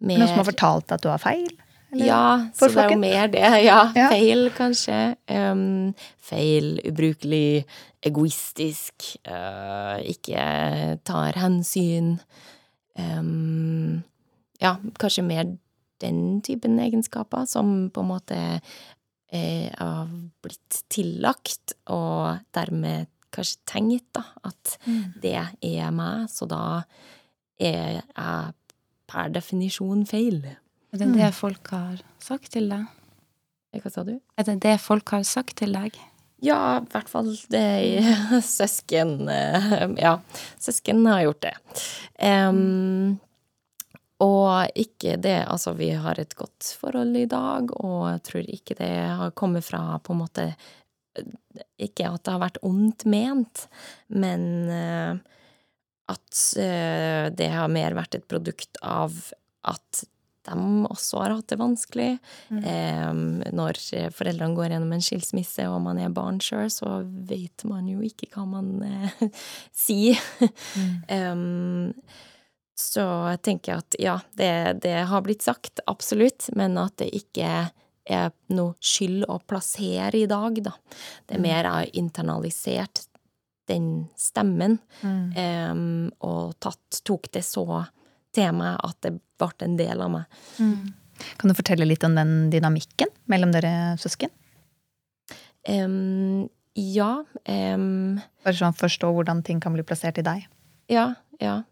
Speaker 7: mer
Speaker 1: Noen som har fortalt at du har feil? Eller?
Speaker 7: Ja, så det er jo mer det. <laughs> Ja,
Speaker 1: Ja.
Speaker 7: feil, kanskje. Um, feil, ubrukelig, egoistisk, uh, ikke tar hensyn. Um, ja, kanskje mer den typen egenskaper som på en måte eh, har blitt tillagt, og dermed kanskje tenkt da, at det er meg, så da er jeg per definisjon feil.
Speaker 2: Er det det folk har sagt til deg?
Speaker 7: Hva sa du?
Speaker 2: Er det det folk har sagt til deg?
Speaker 7: Ja, i hvert fall det <laughs> søsken eh, Ja, søsken har gjort det. Em, og ikke det Altså, vi har et godt forhold i dag, og jeg tror ikke det har kommet fra på en måte Ikke at det har vært ondt ment, men eh, at eh, det har mer vært et produkt av at de også har hatt det vanskelig. Em, når foreldrene går gjennom en skilsmisse og man er barn sjøl, så vet man jo ikke hva man eh, <laughs> sier. <laughs> Em, så jeg tenker at ja, det, det har blitt sagt, absolutt, men at det ikke er noe skyld å plassere i dag, da. Det er mer jeg har internalisert den stemmen, em, og tatt, tok det så til meg at det ble en del av meg.
Speaker 1: Kan du fortelle litt om den dynamikken mellom dere søsken?
Speaker 7: Um, Ja. Um,
Speaker 1: Bare sånn forstå hvordan ting kan bli plassert i deg.
Speaker 7: ja, ja.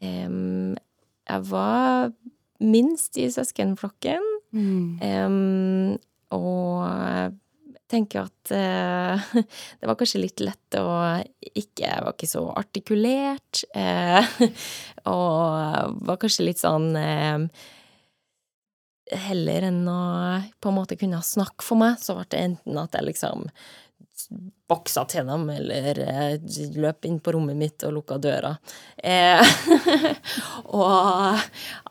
Speaker 7: Jeg var minst i søskenflokken. Em, og tenker at eh, <laughs> det var kanskje litt lett å ikke Jeg var ikke så artikulert. eh, <laughs> og var kanskje litt sånn eh, Heller enn å på en måte kunne snakke for meg, så ble det enten at jeg liksom boksa til dem, eller eh, løp inn på rommet mitt og lukka døra. Eh, <laughs> og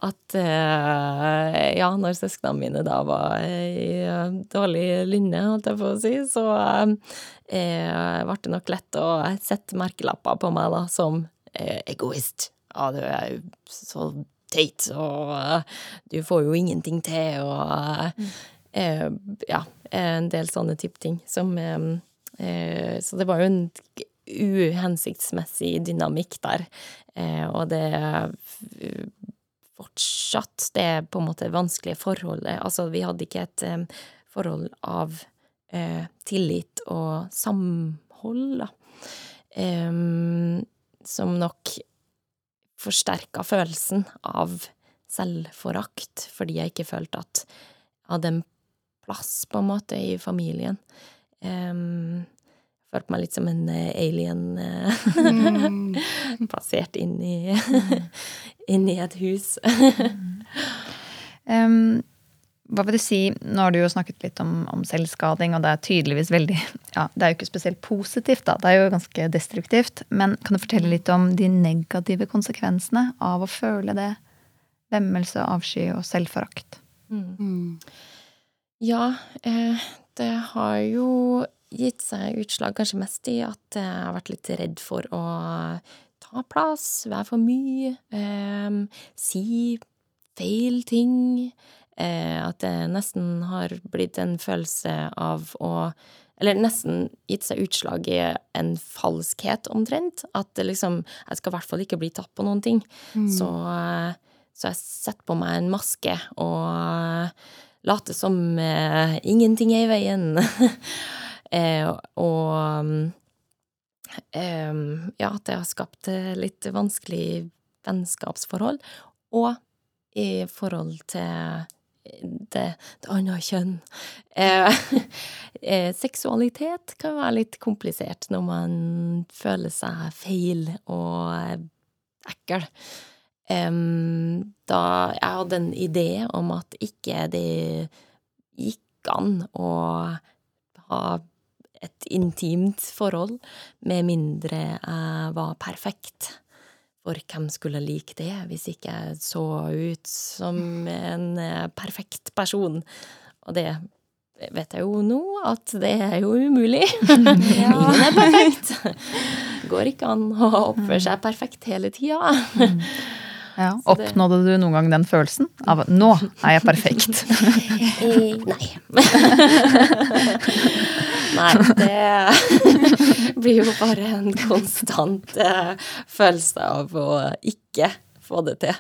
Speaker 7: at eh, Ja, når søsknene mine da var i eh, dårlig lynne, holdt jeg på å si, så eh, ble det nok lett å sette merkelapper på meg da som eh, egoist. Ja, du er jo så teit, og uh, du får jo ingenting til, og eh, Ja, en del sånne type ting som eh, eh, Så det var jo en uhensiktsmessig dynamikk der, eh, og det eh, fortsatt det på en måte vanskelige forholdet. Altså, vi hadde ikke et eh, forhold av eh, tillit og samhold, da, som nok forsterka følelsen av selvforakt, fordi jeg ikke følte at jeg hadde en plass, på en måte, i familien. Um, følte meg litt som en eh, alien <laughs> mm. plassert inn i inn i et hus.
Speaker 1: um, hva vil du si, Nå har du jo snakket litt om, om selvskading, og det er tydeligvis veldig ja, Det er jo ikke spesielt positivt, da. Det er jo ganske destruktivt. Men kan du fortelle litt om de negative konsekvensene av å føle det? Vemmelse, avsky og selvforakt.
Speaker 7: Ja, eh, det har jo gitt seg utslag kanskje mest i at jeg har vært litt redd for å ta plass, være for mye, eh, si feil ting. Eh, at det nesten har blitt en følelse av å Eller nesten gitt seg utslag i en falskhet, omtrent. At det liksom Jeg skal i hvert fall ikke bli tatt på noen ting. Så, eh, så jeg setter på meg en maske og later som eh, ingenting er i veien. <laughs> eh, og eh, ja, det har skapt eh, litt vanskelig vennskapsforhold. Og i forhold til det, det andre kjønn. Eh, <laughs> eh, seksualitet kan være litt komplisert når man føler seg feil og eh, ekkel. Da jeg hadde en idé om at ikke det gikk an å ha et intimt forhold med mindre jeg var perfekt. For hvem skulle like det hvis ikke jeg så ut som en eh, perfekt person? Og det vet jeg jo nå at det er jo umulig. <laughs> Ingen er perfekt. Går ikke an å oppføre seg perfekt hele tida.
Speaker 1: Ja, Oppnådde du noen gang den følelsen av 'nå er jeg perfekt'? <laughs>
Speaker 7: Eh, Nei. <laughs> Nei, det <laughs> blir jo bare en konstant eh, følelse av å ikke få det til.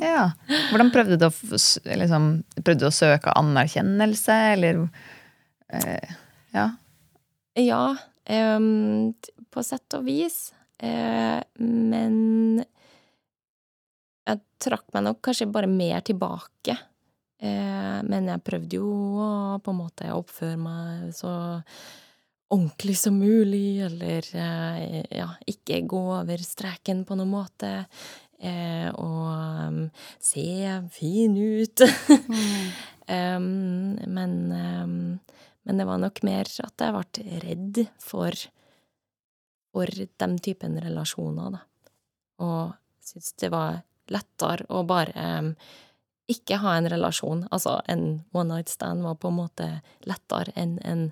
Speaker 1: Ja. Hvordan prøvde du å, liksom, prøvde du å søke anerkjennelse, eller eh, Ja.
Speaker 7: Ja, um, på sett og vis. Uh, men jeg trakk meg nok kanskje bare mer tilbake. Eh, men jeg prøvde jo å på en måte oppføre meg så ordentlig som mulig, eller eh, ja, ikke gå over streken på noen måte. Eh, og um, se fin ut. <laughs> um, men, um, men det var nok mer at jeg ble redd for, for den typen relasjoner, da. Og syntes det var lettere å bare um, ikke ha en relasjon. Altså, en one night stand var på en måte lettere enn en,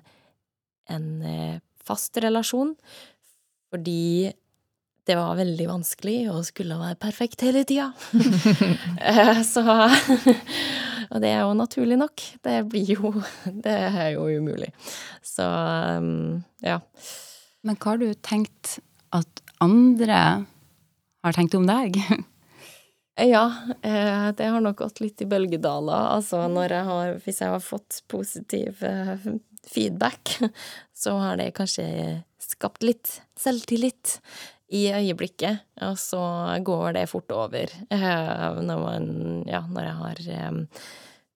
Speaker 7: en eh, fast relasjon. Fordi det var veldig vanskelig og skulle være perfekt hele tida. <laughs> Så <laughs> Og det er jo naturlig nok. Det blir jo <laughs> Det er jo umulig. Så um, ja.
Speaker 2: Men hva har du tenkt at andre har tenkt om deg?
Speaker 7: Ja, eh, det har nok gått litt i bølgedaler. Altså når jeg har Hvis jeg har fått positiv feedback, <laughs> så har det kanskje skapt litt selvtillit i øyeblikket, og så går det fort over eh, når man Ja, når jeg har eh,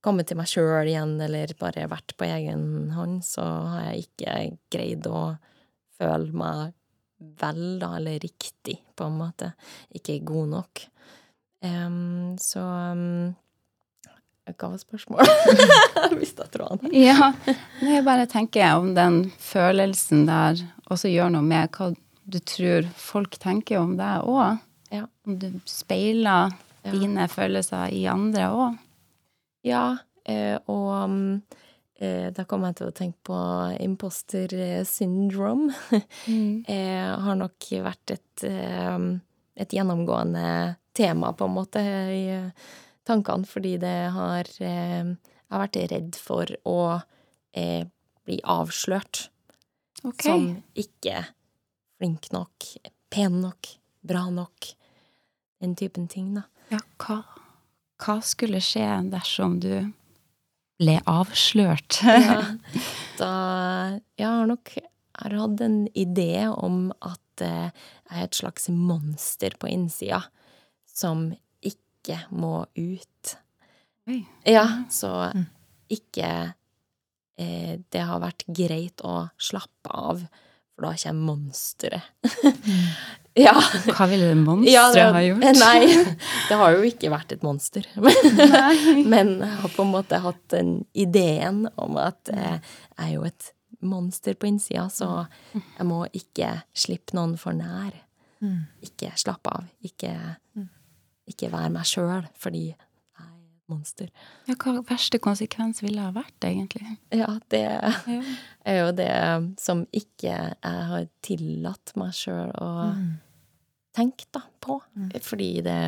Speaker 7: kommet til meg sjøl igjen, eller bare vært på egen hånd, så har jeg ikke greid å føle meg vel, da, eller riktig, på en måte. Ikke god nok. Em, så um, Hva var spørsmålet? <laughs> Jeg mista tråden.
Speaker 2: Ja. Jeg bare tenker om den følelsen der også gjør noe med hva du tror folk tenker om deg òg.
Speaker 7: Ja.
Speaker 2: Om du speiler
Speaker 7: Ja.
Speaker 2: dine følelser i andre òg.
Speaker 7: Ja, eh, og um, eh, da kom jeg til å tenke på imposter syndrome. <laughs> eh, har nok vært et, et gjennomgående tema, på en måte, i eh, tankene, fordi det har eh, Jeg har vært redd for å eh, bli avslørt
Speaker 2: okay.
Speaker 7: som ikke flink nok, pen nok, bra nok. Den typen ting, da.
Speaker 2: Ja, hva, hva skulle skje dersom du ble avslørt?
Speaker 7: Ja, <laughs> da Jeg har nok jeg har hatt en idé om at jeg er et slags monster på innsida som ikke må ut.
Speaker 2: Oi.
Speaker 7: Ja, så ikke eh, Det har vært greit å slappe av, for da kommer monsteret. <laughs> ja.
Speaker 2: Hva ville det monsteret
Speaker 7: ja,
Speaker 2: ha gjort? <laughs>
Speaker 7: Nei, det har jo ikke vært et monster. <laughs> Men jeg har på en måte hatt den ideen om at eh, jeg er jo et monster på innsida, så jeg må ikke slippe noen for nær. Ikke slappe av. Ikke, ikke være meg sjøl fordi jeg er et monster.
Speaker 2: Ja, hva verste konsekvens ville ha vært, egentlig?
Speaker 7: Ja, det
Speaker 2: Ja.
Speaker 7: er jo det som ikke jeg har tillatt meg sjøl å tenke da, på. Fordi det,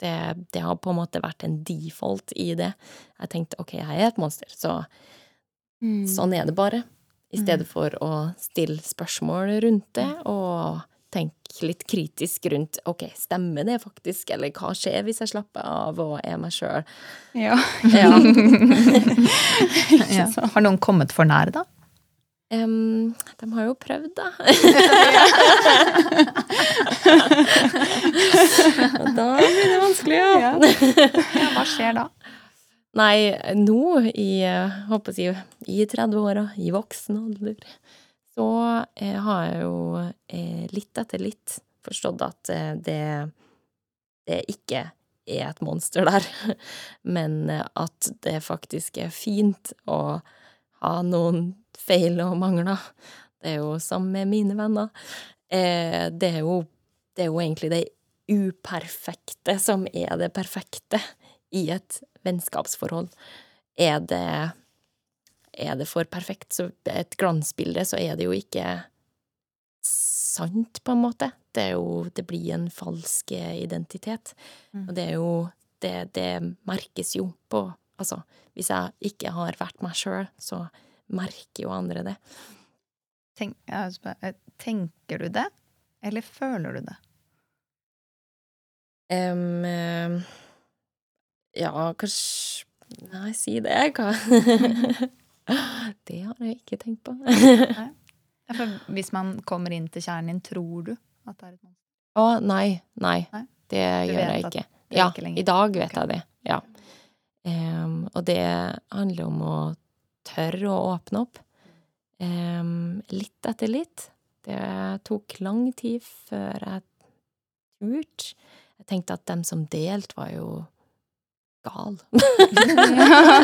Speaker 7: det, det har på en måte vært en default i det. Jeg tenkte ok, jeg er et monster, så
Speaker 2: Mm.
Speaker 7: sånn er det bare. I stedet for å stille spørsmål rundt det, og tenke litt kritisk rundt ok, stemmer det faktisk, eller hva skjer hvis jeg slapper av og er meg sjøl?
Speaker 2: Ja.
Speaker 7: Ja. <laughs>
Speaker 1: Ja. Har noen kommet for nær, da?
Speaker 7: Um, de har jo prøvd, da. <laughs> da blir det vanskelig, ja.
Speaker 1: Ja, hva skjer da?
Speaker 7: Nei, nå i, eh, håper jeg, si, i 30-åra, i voksen alder, så eh, har jeg jo eh, litt etter litt forstått at eh, det, det ikke er et monster der, <laughs> men at det faktisk er fint å ha noen feil og mangler. Det er jo sammen med mine venner. Det er jo, det er jo egentlig det uperfekte som er det perfekte i et vennskapsforhold. Er det, er det for perfekt, så et glansbilde, så er det jo ikke sant, på en måte. Det, er jo, det blir en falsk identitet. Og det er jo det, det merkes jo på Altså, hvis jeg ikke har vært meg sjøl, så merker jo andre det.
Speaker 1: Tenk, eh, tenker du det, eller føler du det?
Speaker 7: Eh, ja, kanskje Nei, si det, hva <laughs> <laughs> <gasps> Det har jeg ikke tenkt på. <laughs>
Speaker 1: Ja, hvis man kommer inn til kjernen din, tror du at det er et monster?
Speaker 7: Å, nei. Nei.
Speaker 1: Nei?
Speaker 7: Det
Speaker 1: Du
Speaker 7: gjør jeg ikke. Ja,
Speaker 1: ikke
Speaker 7: i dag vet
Speaker 1: okay.
Speaker 7: jeg det. Ja. Um, og det handler om å tørre å åpne opp. Um, litt etter litt. Det tok lang tid før jeg turte. Jeg tenkte at dem som delte, var jo gal. <laughs>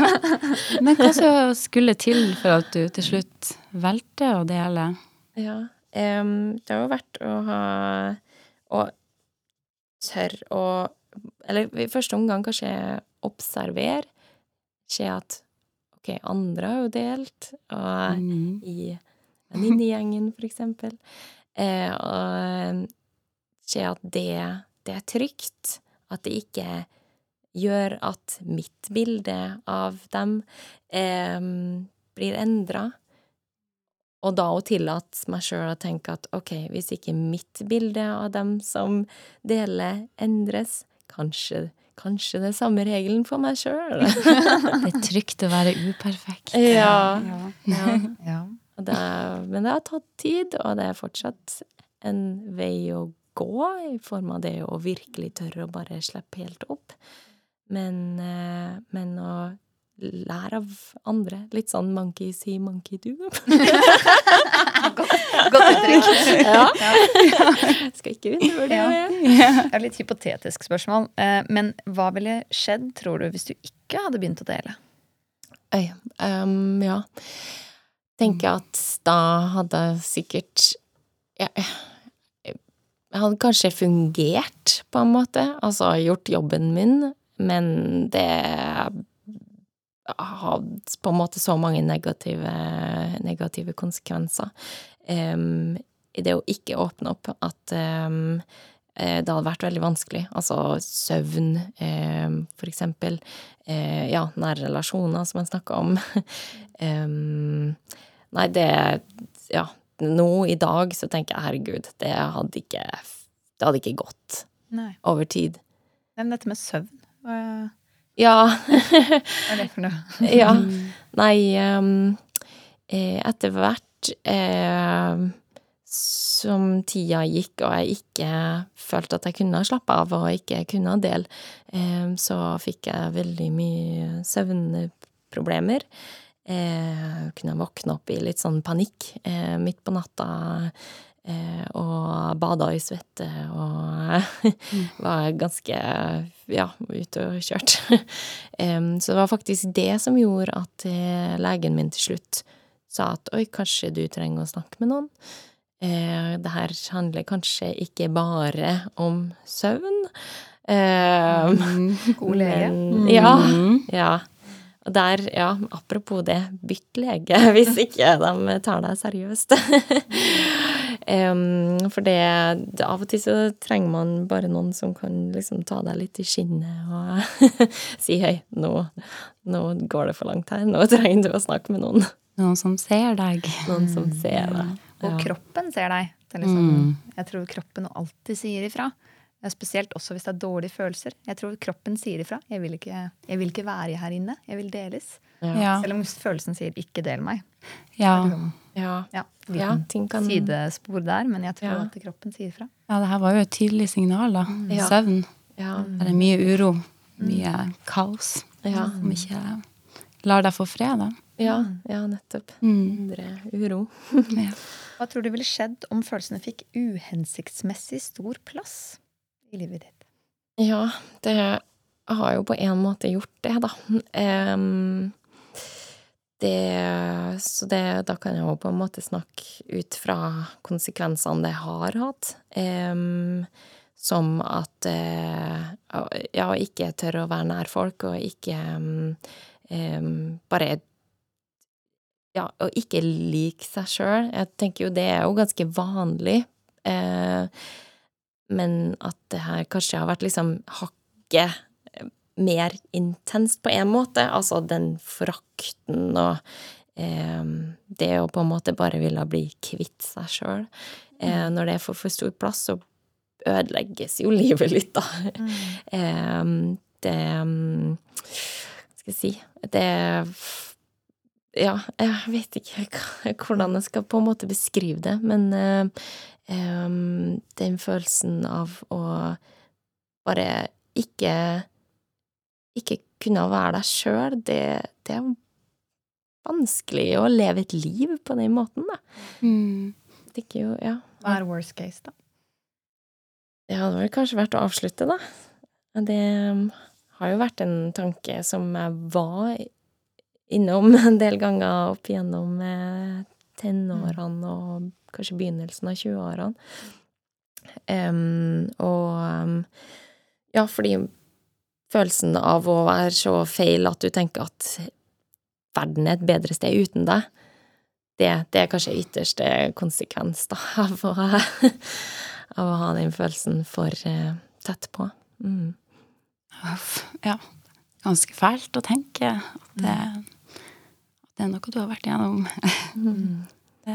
Speaker 7: <laughs>
Speaker 2: Men hva så skulle til for at du til slutt valgte å dele?
Speaker 7: Ja. um, det har jo vært å ha Å tørre å Eller i første omgang kanskje observere. Se at OK, andre har jo delt, og
Speaker 2: Mm.
Speaker 7: i venninnegjengen, for eksempel. Eh, og se at det, det er trygt. At det ikke gjør at mitt bilde av dem eh, blir endra. Og da å tillate meg sjøl å tenke at ok, hvis ikke mitt bilde av dem som deler, endres, kanskje, kanskje det er samme regelen for meg sjøl. <laughs>
Speaker 2: Det er trygt å være uperfekt.
Speaker 7: Ja.
Speaker 2: Ja.
Speaker 1: Ja. <laughs>
Speaker 7: Og det, men det har tatt tid, og det er fortsatt en vei å gå, i form av det å virkelig tørre å bare slippe helt opp. Men, eh, men å lære av andre. Litt sånn monkey see, monkey do. <laughs>
Speaker 1: Godt uttrykk.
Speaker 7: ja. <laughs> Skal ikke undervurdere det. <laughs>
Speaker 1: Det er litt hypotetisk spørsmål. eh, Men hva ville skjedd, tror du, hvis du ikke hadde begynt å dele?
Speaker 7: Øy, um, ja. Tenker at da hadde sikkert ja, Jeg hadde kanskje fungert, på en måte. Altså gjort jobben min, men det hadde på en måte så mange negative, negative konsekvenser um, i det å ikke åpne opp at eh, det hadde vært veldig vanskelig. Altså søvn, um, for eksempel. Uh, ja, nære relasjoner, som jeg snakka om. <laughs> Nei, det Ja, nå i dag så tenker jeg herregud, det hadde ikke Det hadde ikke gått
Speaker 1: Nei.
Speaker 7: over tid.
Speaker 1: Men dette med søvn,
Speaker 7: Ja.
Speaker 1: hva er det for noe? <laughs>
Speaker 7: ja. Nei, eh, etter hvert eh, som tida gikk og jeg ikke følte at jeg kunne slappe av og ikke kunne dele, eh, så fikk jeg veldig mye søvnproblemer. Eh, kunne våkne opp i litt sånn panikk eh, midt på natta eh, bada i svette og <laughs> var ganske ja, ute og kjørt. <laughs> Så det var faktisk det som gjorde at eh, legen min til slutt sa at oi, kanskje du trenger å snakke med noen. Eh, det her handler kanskje ikke bare om søvn. Eh,
Speaker 1: God lege.
Speaker 7: men- Ja. ja. Og der, ja, apropos det, bytt lege <laughs> hvis ikke de tar deg seriøst. For det, det Av og til så trenger man bare noen som kan liksom ta deg litt i skinnet og <laughs> si hei, nå, nå går det for langt her, nå trenger du å snakke med noen.
Speaker 2: Noen som ser deg.
Speaker 7: Noen som ser deg.
Speaker 1: Og kroppen ser deg. Det er liksom, Jeg tror kroppen alltid sier ifra. Spesielt også hvis det er dårlige følelser. Jeg tror kroppen sier ifra. Jeg vil ikke, jeg vil ikke være her inne. Jeg vil deles.
Speaker 2: Ja.
Speaker 1: Selv om følelsen sier 'ikke del meg'.
Speaker 2: Ja.
Speaker 7: Ja.
Speaker 1: Ja,
Speaker 7: Ja,
Speaker 1: liten
Speaker 7: ting kan
Speaker 1: sidespor der, men jeg tror
Speaker 7: Ja.
Speaker 1: at kroppen sier fra.
Speaker 2: ja, det her var jo et tydelig signal, da.
Speaker 7: Mm.
Speaker 2: Søvn.
Speaker 7: Ja.
Speaker 2: Det er mye uro. Mye kaos.
Speaker 7: Ja.
Speaker 2: Som ikke lar deg få fred, da.
Speaker 7: Ja, ja, nettopp.
Speaker 2: Mm.
Speaker 7: Indre uro. <laughs>
Speaker 2: Ja.
Speaker 1: Hva tror du ville skjedd om følelsene fikk uhensiktsmessig stor plass i livet ditt?
Speaker 7: Ja, det har jo på en måte gjort det, da. Em, det, så det, da kan jeg jo på en måte snakke ut fra konsekvensene det har hatt. Um, som at uh, ja, ikke tørre å være nær folk, og ikke um, um, bare ja, å ikke like seg sjøl. Jeg tenker jo det er jo ganske vanlig. Uh, men at det her kanskje har vært liksom hakket mer intenst på en måte. Altså den forakten og eh, det å på en måte bare ville bli kvitt seg sjøl. Eh, når det får for stor plass, så ødelegges jo livet litt, da. <laughs> Eh, det mm, Hva skal jeg si Det Ja, jeg vet ikke <laughs> hvordan jeg skal på en måte beskrive det, men eh, em, den følelsen av å bare ikke ikke kunne være deg sjøl, det, det er vanskelig å leve et liv på den måten, da.
Speaker 2: Mm.
Speaker 7: Det ikke jo, ja.
Speaker 1: Hva er worst case, da?
Speaker 7: Det hadde vel kanskje vært å avslutte, da. Det um, har jo vært en tanke som jeg var innom en del ganger opp igjennom eh, tenårene og kanskje begynnelsen av 20-årene. Um, og um, ja, fordi følelsen av å være så feil at du tenker at verden er et bedre sted uten deg, det, det er kanskje ytterste konsekvens da, <laughs> av å, av å ha den følelsen for eh, tett på. Mm.
Speaker 2: Ja. Ganske fælt å tenke at det, at det er noe du har vært igjennom.
Speaker 7: Mm. <laughs>
Speaker 2: Det,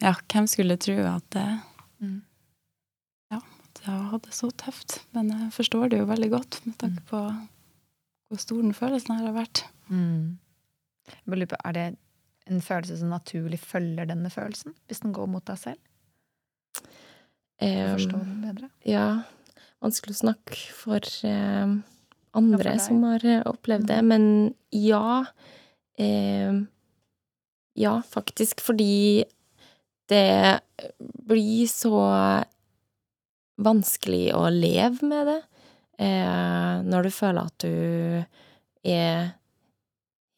Speaker 2: ja, hvem skulle tro at det
Speaker 1: Mm.
Speaker 2: Ja, jeg har hatt det så tøft. Men jeg forstår det jo veldig godt med tanke på hvor stor den følelsen her har vært.
Speaker 1: Mm. Er det en følelse som naturlig følger denne følelsen, hvis den går mot deg selv? Um, å forstå den bedre?
Speaker 7: Ja, vanskelig å snakke for eh, andre
Speaker 1: deg.
Speaker 7: som har eh, opplevd det, men ja. Eh, ja, faktisk, fordi det blir så vanskelig å leve med det eh, når du føler at du er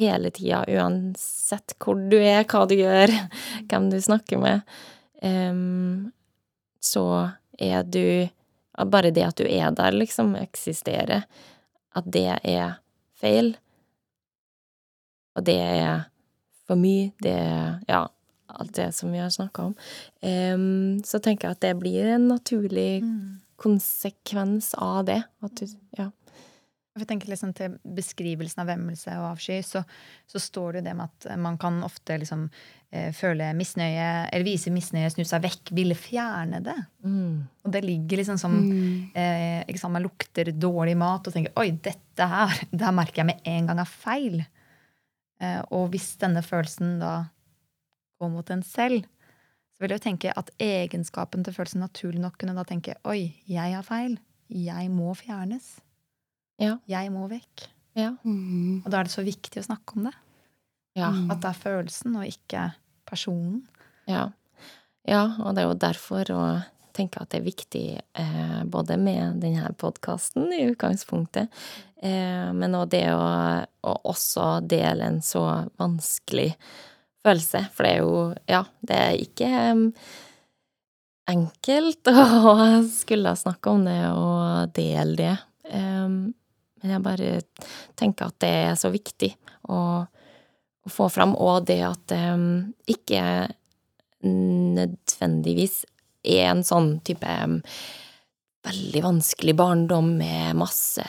Speaker 7: hele tida, uansett hvor du er, hva du gjør, <laughs> hvem du snakker med, em, så er du Bare det at du er der, liksom, eksisterer, at det er feil, og det er for mye, det er Ja, alt det som vi har snakka om. um, så tenker jeg at det blir en naturlig
Speaker 1: Mm.
Speaker 7: konsekvens av det. At du Ja.
Speaker 1: Hvis jeg tenker liksom Til beskrivelsen av vemmelse og avsky, så, så står det jo det med at man kan ofte liksom eh, føle misnøye, eller vise misnøye, snu seg vekk, ville fjerne det.
Speaker 7: Mm.
Speaker 1: Og det ligger liksom som eh, ikke sant, Man lukter dårlig mat og tenker oi, dette her, <laughs> det her merker jeg med en gang er feil. Eh, og hvis denne følelsen da går mot en selv, så vil jeg jo tenke at egenskapen til følelsen naturlig nok kunne da tenke oi, jeg har feil. Jeg må fjernes.
Speaker 7: Ja.
Speaker 1: Jeg må vekk.
Speaker 7: Ja.
Speaker 2: Mm.
Speaker 1: Og da er det så viktig å snakke om det.
Speaker 7: Ja.
Speaker 1: At det er følelsen og ikke personen.
Speaker 7: Ja. ja, og det er jo derfor å tenke at det er viktig eh, både med denne podkasten i utgangspunktet, eh, men òg det å, å også dele en så vanskelig følelse. For det er jo Ja, det er ikke enkelt <laughs> å skulle snakke om det og dele det. Men jeg bare tenker at det er så viktig å, få fram, og det at det ikke nødvendigvis er en sånn type veldig vanskelig barndom med masse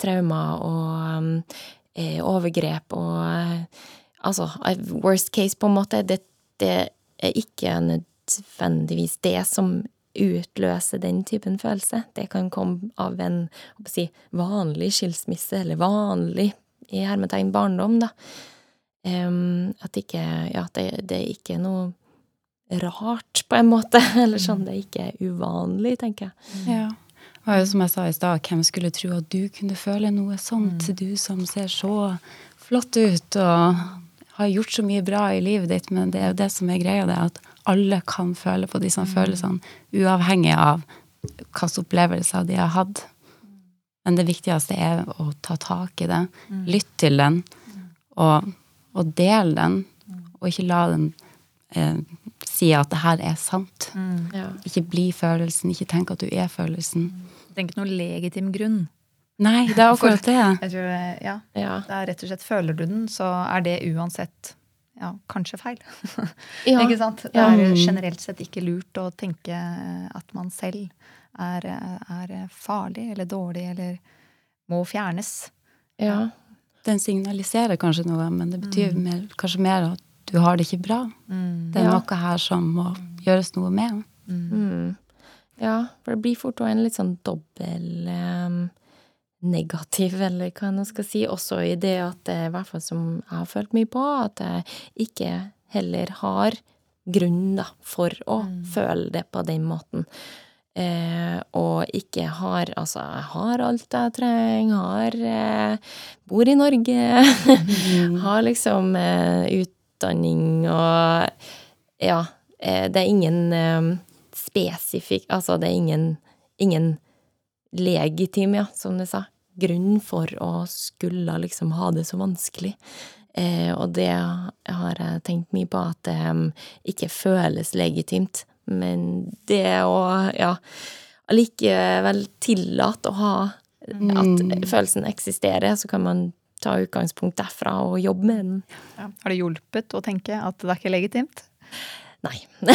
Speaker 7: traumer og eh, overgrep og Altså, eh, worst case, på en måte. Det, det er ikke nødvendigvis det som utløser den typen følelse. Det kan komme av en si, vanlig skilsmisse, eller vanlig i hermetegn barndom, da. Um, at ikke Ja, det, det er ikke noe rart, på en måte. <laughs> Eller sånn, det er ikke uvanlig, tenker jeg.
Speaker 2: Ja. Og jo som jeg sa i stad, hvem skulle tro at du kunne føle noe sånt, du som ser så flott ut og har gjort så mye bra i livet ditt, men det er jo det som er greia, det er at alle kan føle på disse følelsene, uavhengig av hvilke opplevelser de har hatt. Men det viktigste er å ta tak i det, lytte til den, og, og del den, og ikke la den eh, si at det her er sant.
Speaker 7: Ja.
Speaker 2: Ikke bli følelsen, ikke tenk at du er følelsen.
Speaker 1: Tenk noen noe legitim grunn.
Speaker 2: Nei, det er <laughs> akkurat det.
Speaker 1: Jeg tror, ja,
Speaker 7: Ja.
Speaker 1: det er rett og slett Føler du den, så er det uansett ja, kanskje feil. <laughs>
Speaker 7: Ja.
Speaker 1: Ikke sant? Det er generelt sett ikke lurt å tenke at man selv er, er farlig eller dårlig eller må fjernes.
Speaker 7: Ja.
Speaker 2: Den signaliserer kanskje noe, men det betyr mer, kanskje mer at du har det ikke bra. Det er
Speaker 7: Ja.
Speaker 2: noe her som må gjøres noe med.
Speaker 7: Mm. Ja, for det blir fort en litt sånn dobbel em, negativ, eller hva jeg skal si, også i det at det, i hvert fall som jeg har følt mye på, at jeg ikke heller har grunn da, for å føle det på den måten. Eh, og ikke har Altså, jeg har alt jeg trenger, har eh, Bor i Norge, <laughs> har liksom eh, utdanning og Ja, eh, det er ingen eh, spesifikk Altså, det er ingen, ingen legitim, ja, som du sa, grunn for å skulle liksom ha det så vanskelig. Eh, og det har jeg tenkt mye på, at det ikke føles legitimt. Men det å, ja, allikevel tillate å ha at følelsen eksisterer, så kan man ta utgangspunkt derfra og jobbe med den.
Speaker 1: Ja. Har det hjulpet å tenke at det er ikke legitimt?
Speaker 7: Nei. <laughs>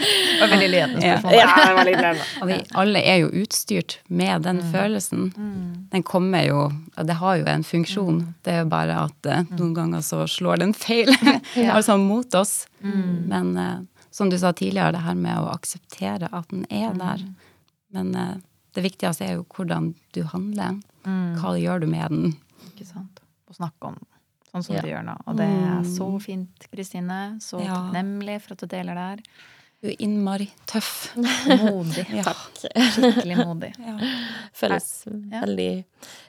Speaker 1: Det var veldig ledende spørsmål.
Speaker 7: det var litt nærmere. <laughs>
Speaker 2: Og vi alle er jo utstyrt med den følelsen. Den kommer jo og Det har jo en funksjon. Det er jo bare at eh, noen ganger så slår den feil. <laughs> altså mot oss. Men eh, som du sa tidligere, det her med å akseptere at den er der. Men eh, det viktigste er jo hvordan du handler.
Speaker 1: Mm.
Speaker 2: Hva gjør du med den?
Speaker 1: Ikke sant? Å snakke om den, sånn som
Speaker 7: Ja.
Speaker 1: du gjør nå. Og det er så
Speaker 2: Mm.
Speaker 1: fint, Kristine. Så
Speaker 2: Ja.
Speaker 1: takknemlig for at du deler der.
Speaker 2: Du er innmari tøff.
Speaker 1: Modig. <laughs>
Speaker 2: Ja.
Speaker 1: Skikkelig modig. <laughs>
Speaker 2: Ja.
Speaker 7: Føles
Speaker 1: Ja.
Speaker 7: veldig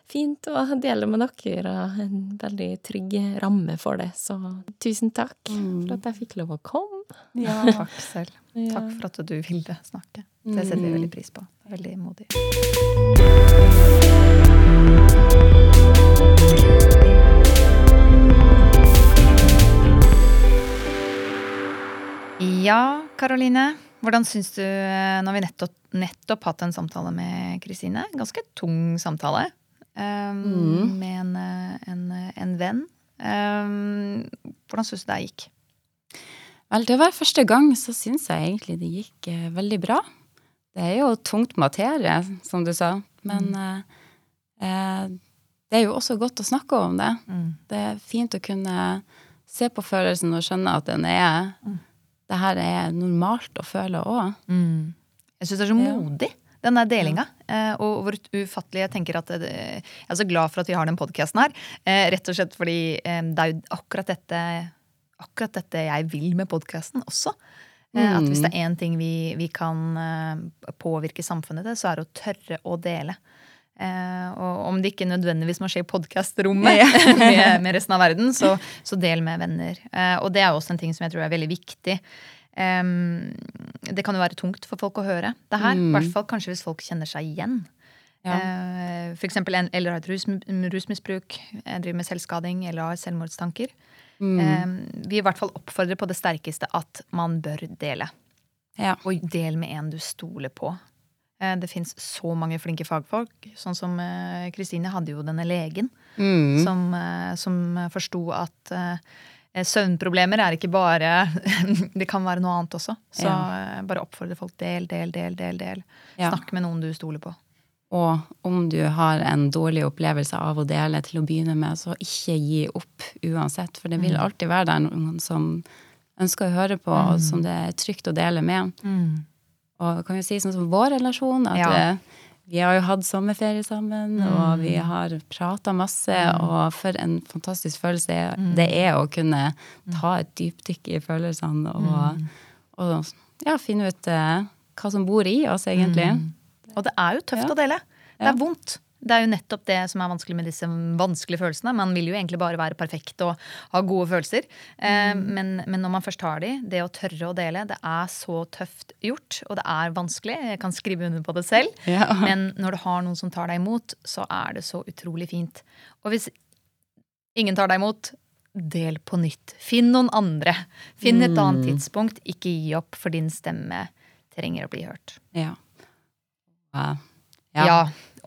Speaker 7: fint å dele med dere, og en veldig trygg ramme for det. Så tusen takk
Speaker 2: Mm.
Speaker 7: for at jeg fikk lov å komme. <laughs>
Speaker 1: Takk selv.
Speaker 7: Ja.
Speaker 1: Takk for at du ville snakke. Det setter vi
Speaker 2: Mm.
Speaker 1: veldig pris på. Veldig modig. Ja, Karoline. Hvordan syns du, Nå når vi nettopp, nettopp hatt en samtale med Kristine, ganske tung samtale, um,
Speaker 2: Mm.
Speaker 1: med en, eh, en, eh, en venn, Um, hvordan syns du det gikk?
Speaker 2: Vel, å være første gang så syns jeg egentlig det gikk eh, veldig bra. Det er jo tungt materie, som du sa, men eh, eh, det er jo også godt å snakke om det. Det er fint å kunne se på følelsen og skjønne at den er Det her er normalt å føle òg.
Speaker 1: Jeg syns det er så modig, den der delinga. Ja. og hvor ufattelig jeg tenker at Jeg er så glad for at vi har den podkasten her. Eh, rett og slett fordi eh, det er jo akkurat dette, akkurat dette jeg vil med podkasten også. Mm. At hvis det er én ting vi, vi kan eh, påvirke samfunnet til, så er det å tørre å dele. Eh, og om det ikke nødvendigvis må skje i podkastrommet <laughs> <laughs> med, med resten av verden, så, så del med venner. Eh, og det er også en ting som jeg tror er veldig viktig. Em, det kan jo være tungt for folk å høre det her. I hvert fall kanskje hvis folk kjenner seg igjen.
Speaker 2: Ja.
Speaker 1: Eh, en, eller har et rus, rusmisbruk, eh, driver med selvskading eller har selvmordstanker.
Speaker 2: Mm.
Speaker 1: Vi i hvert fall oppfordrer på det sterkeste at man bør dele.
Speaker 2: Ja.
Speaker 1: Og del med en du stoler på. Eh, Det fins så mange flinke fagfolk. Sånn som eh, Kristine hadde jo denne legen
Speaker 2: Mm.
Speaker 1: som, eh, som forsto at søvnproblemer er ikke bare <laughs> Det kan være noe annet også. Så
Speaker 2: Ja.
Speaker 1: bare oppfordre folk. Del, del, del, del. del.
Speaker 2: Ja.
Speaker 1: Snakk med noen du stoler på.
Speaker 2: Og om du har en dårlig opplevelse av å dele til å begynne med, så ikke gi opp uansett. For det vil alltid være der noen som ønsker å høre på, og som det er trygt å dele med. Og kan jo si sånn som vår relasjon, at
Speaker 1: Ja.
Speaker 2: vi, vi har jo hatt sommerferie sammen, og vi har prata masse, og for en fantastisk følelse det er å kunne ta et dypdykk i følelsene og, og ja, finne ut eh, hva som bor i oss, egentlig.
Speaker 1: Og det er jo tøft
Speaker 2: Ja.
Speaker 1: å dele. Det er vondt. Det er jo nettopp det som er vanskelig med disse vanskelige følelsene. Man vil jo egentlig bare være perfekt og ha gode følelser. Eh, men, men når man først har de, det å tørre å dele, det er så tøft gjort. Og det er vanskelig. Jeg kan skrive under på det selv.
Speaker 2: Ja.
Speaker 1: Men når du har noen som tar deg imot, så er det så utrolig fint. Og hvis ingen tar deg imot, del på nytt. Finn noen andre. Finn et annet tidspunkt. Ikke gi opp, for din stemme trenger å bli hørt.
Speaker 2: Ja. Ja.
Speaker 1: Ja.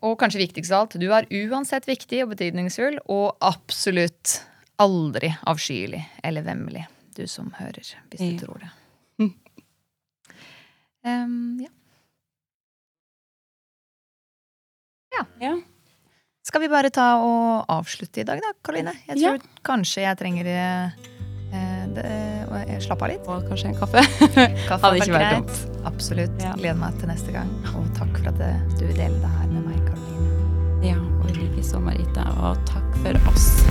Speaker 1: Og kanskje viktigst av alt, du er uansett viktig og betydningsfull, og absolutt aldri avskyelig eller vemmelig, du som hører, hvis du
Speaker 2: Ja.
Speaker 1: tror det. Um, ja.
Speaker 2: Ja.
Speaker 1: Skal vi bare ta og avslutte i dag, da, Karoline? Jeg
Speaker 2: Ja.
Speaker 1: tror kanskje jeg trenger eh, eh, det, eh, slappe av litt.
Speaker 2: Og kanskje en kaffe. <laughs>
Speaker 1: Kaffe
Speaker 2: Hadde ikke vært
Speaker 1: greit. Absolutt.
Speaker 2: Ja.
Speaker 1: Gleder meg til neste gang. Og takk for at eh, du deler det her med meg.
Speaker 2: Ja, og i like så, Marita. Og takk for oss.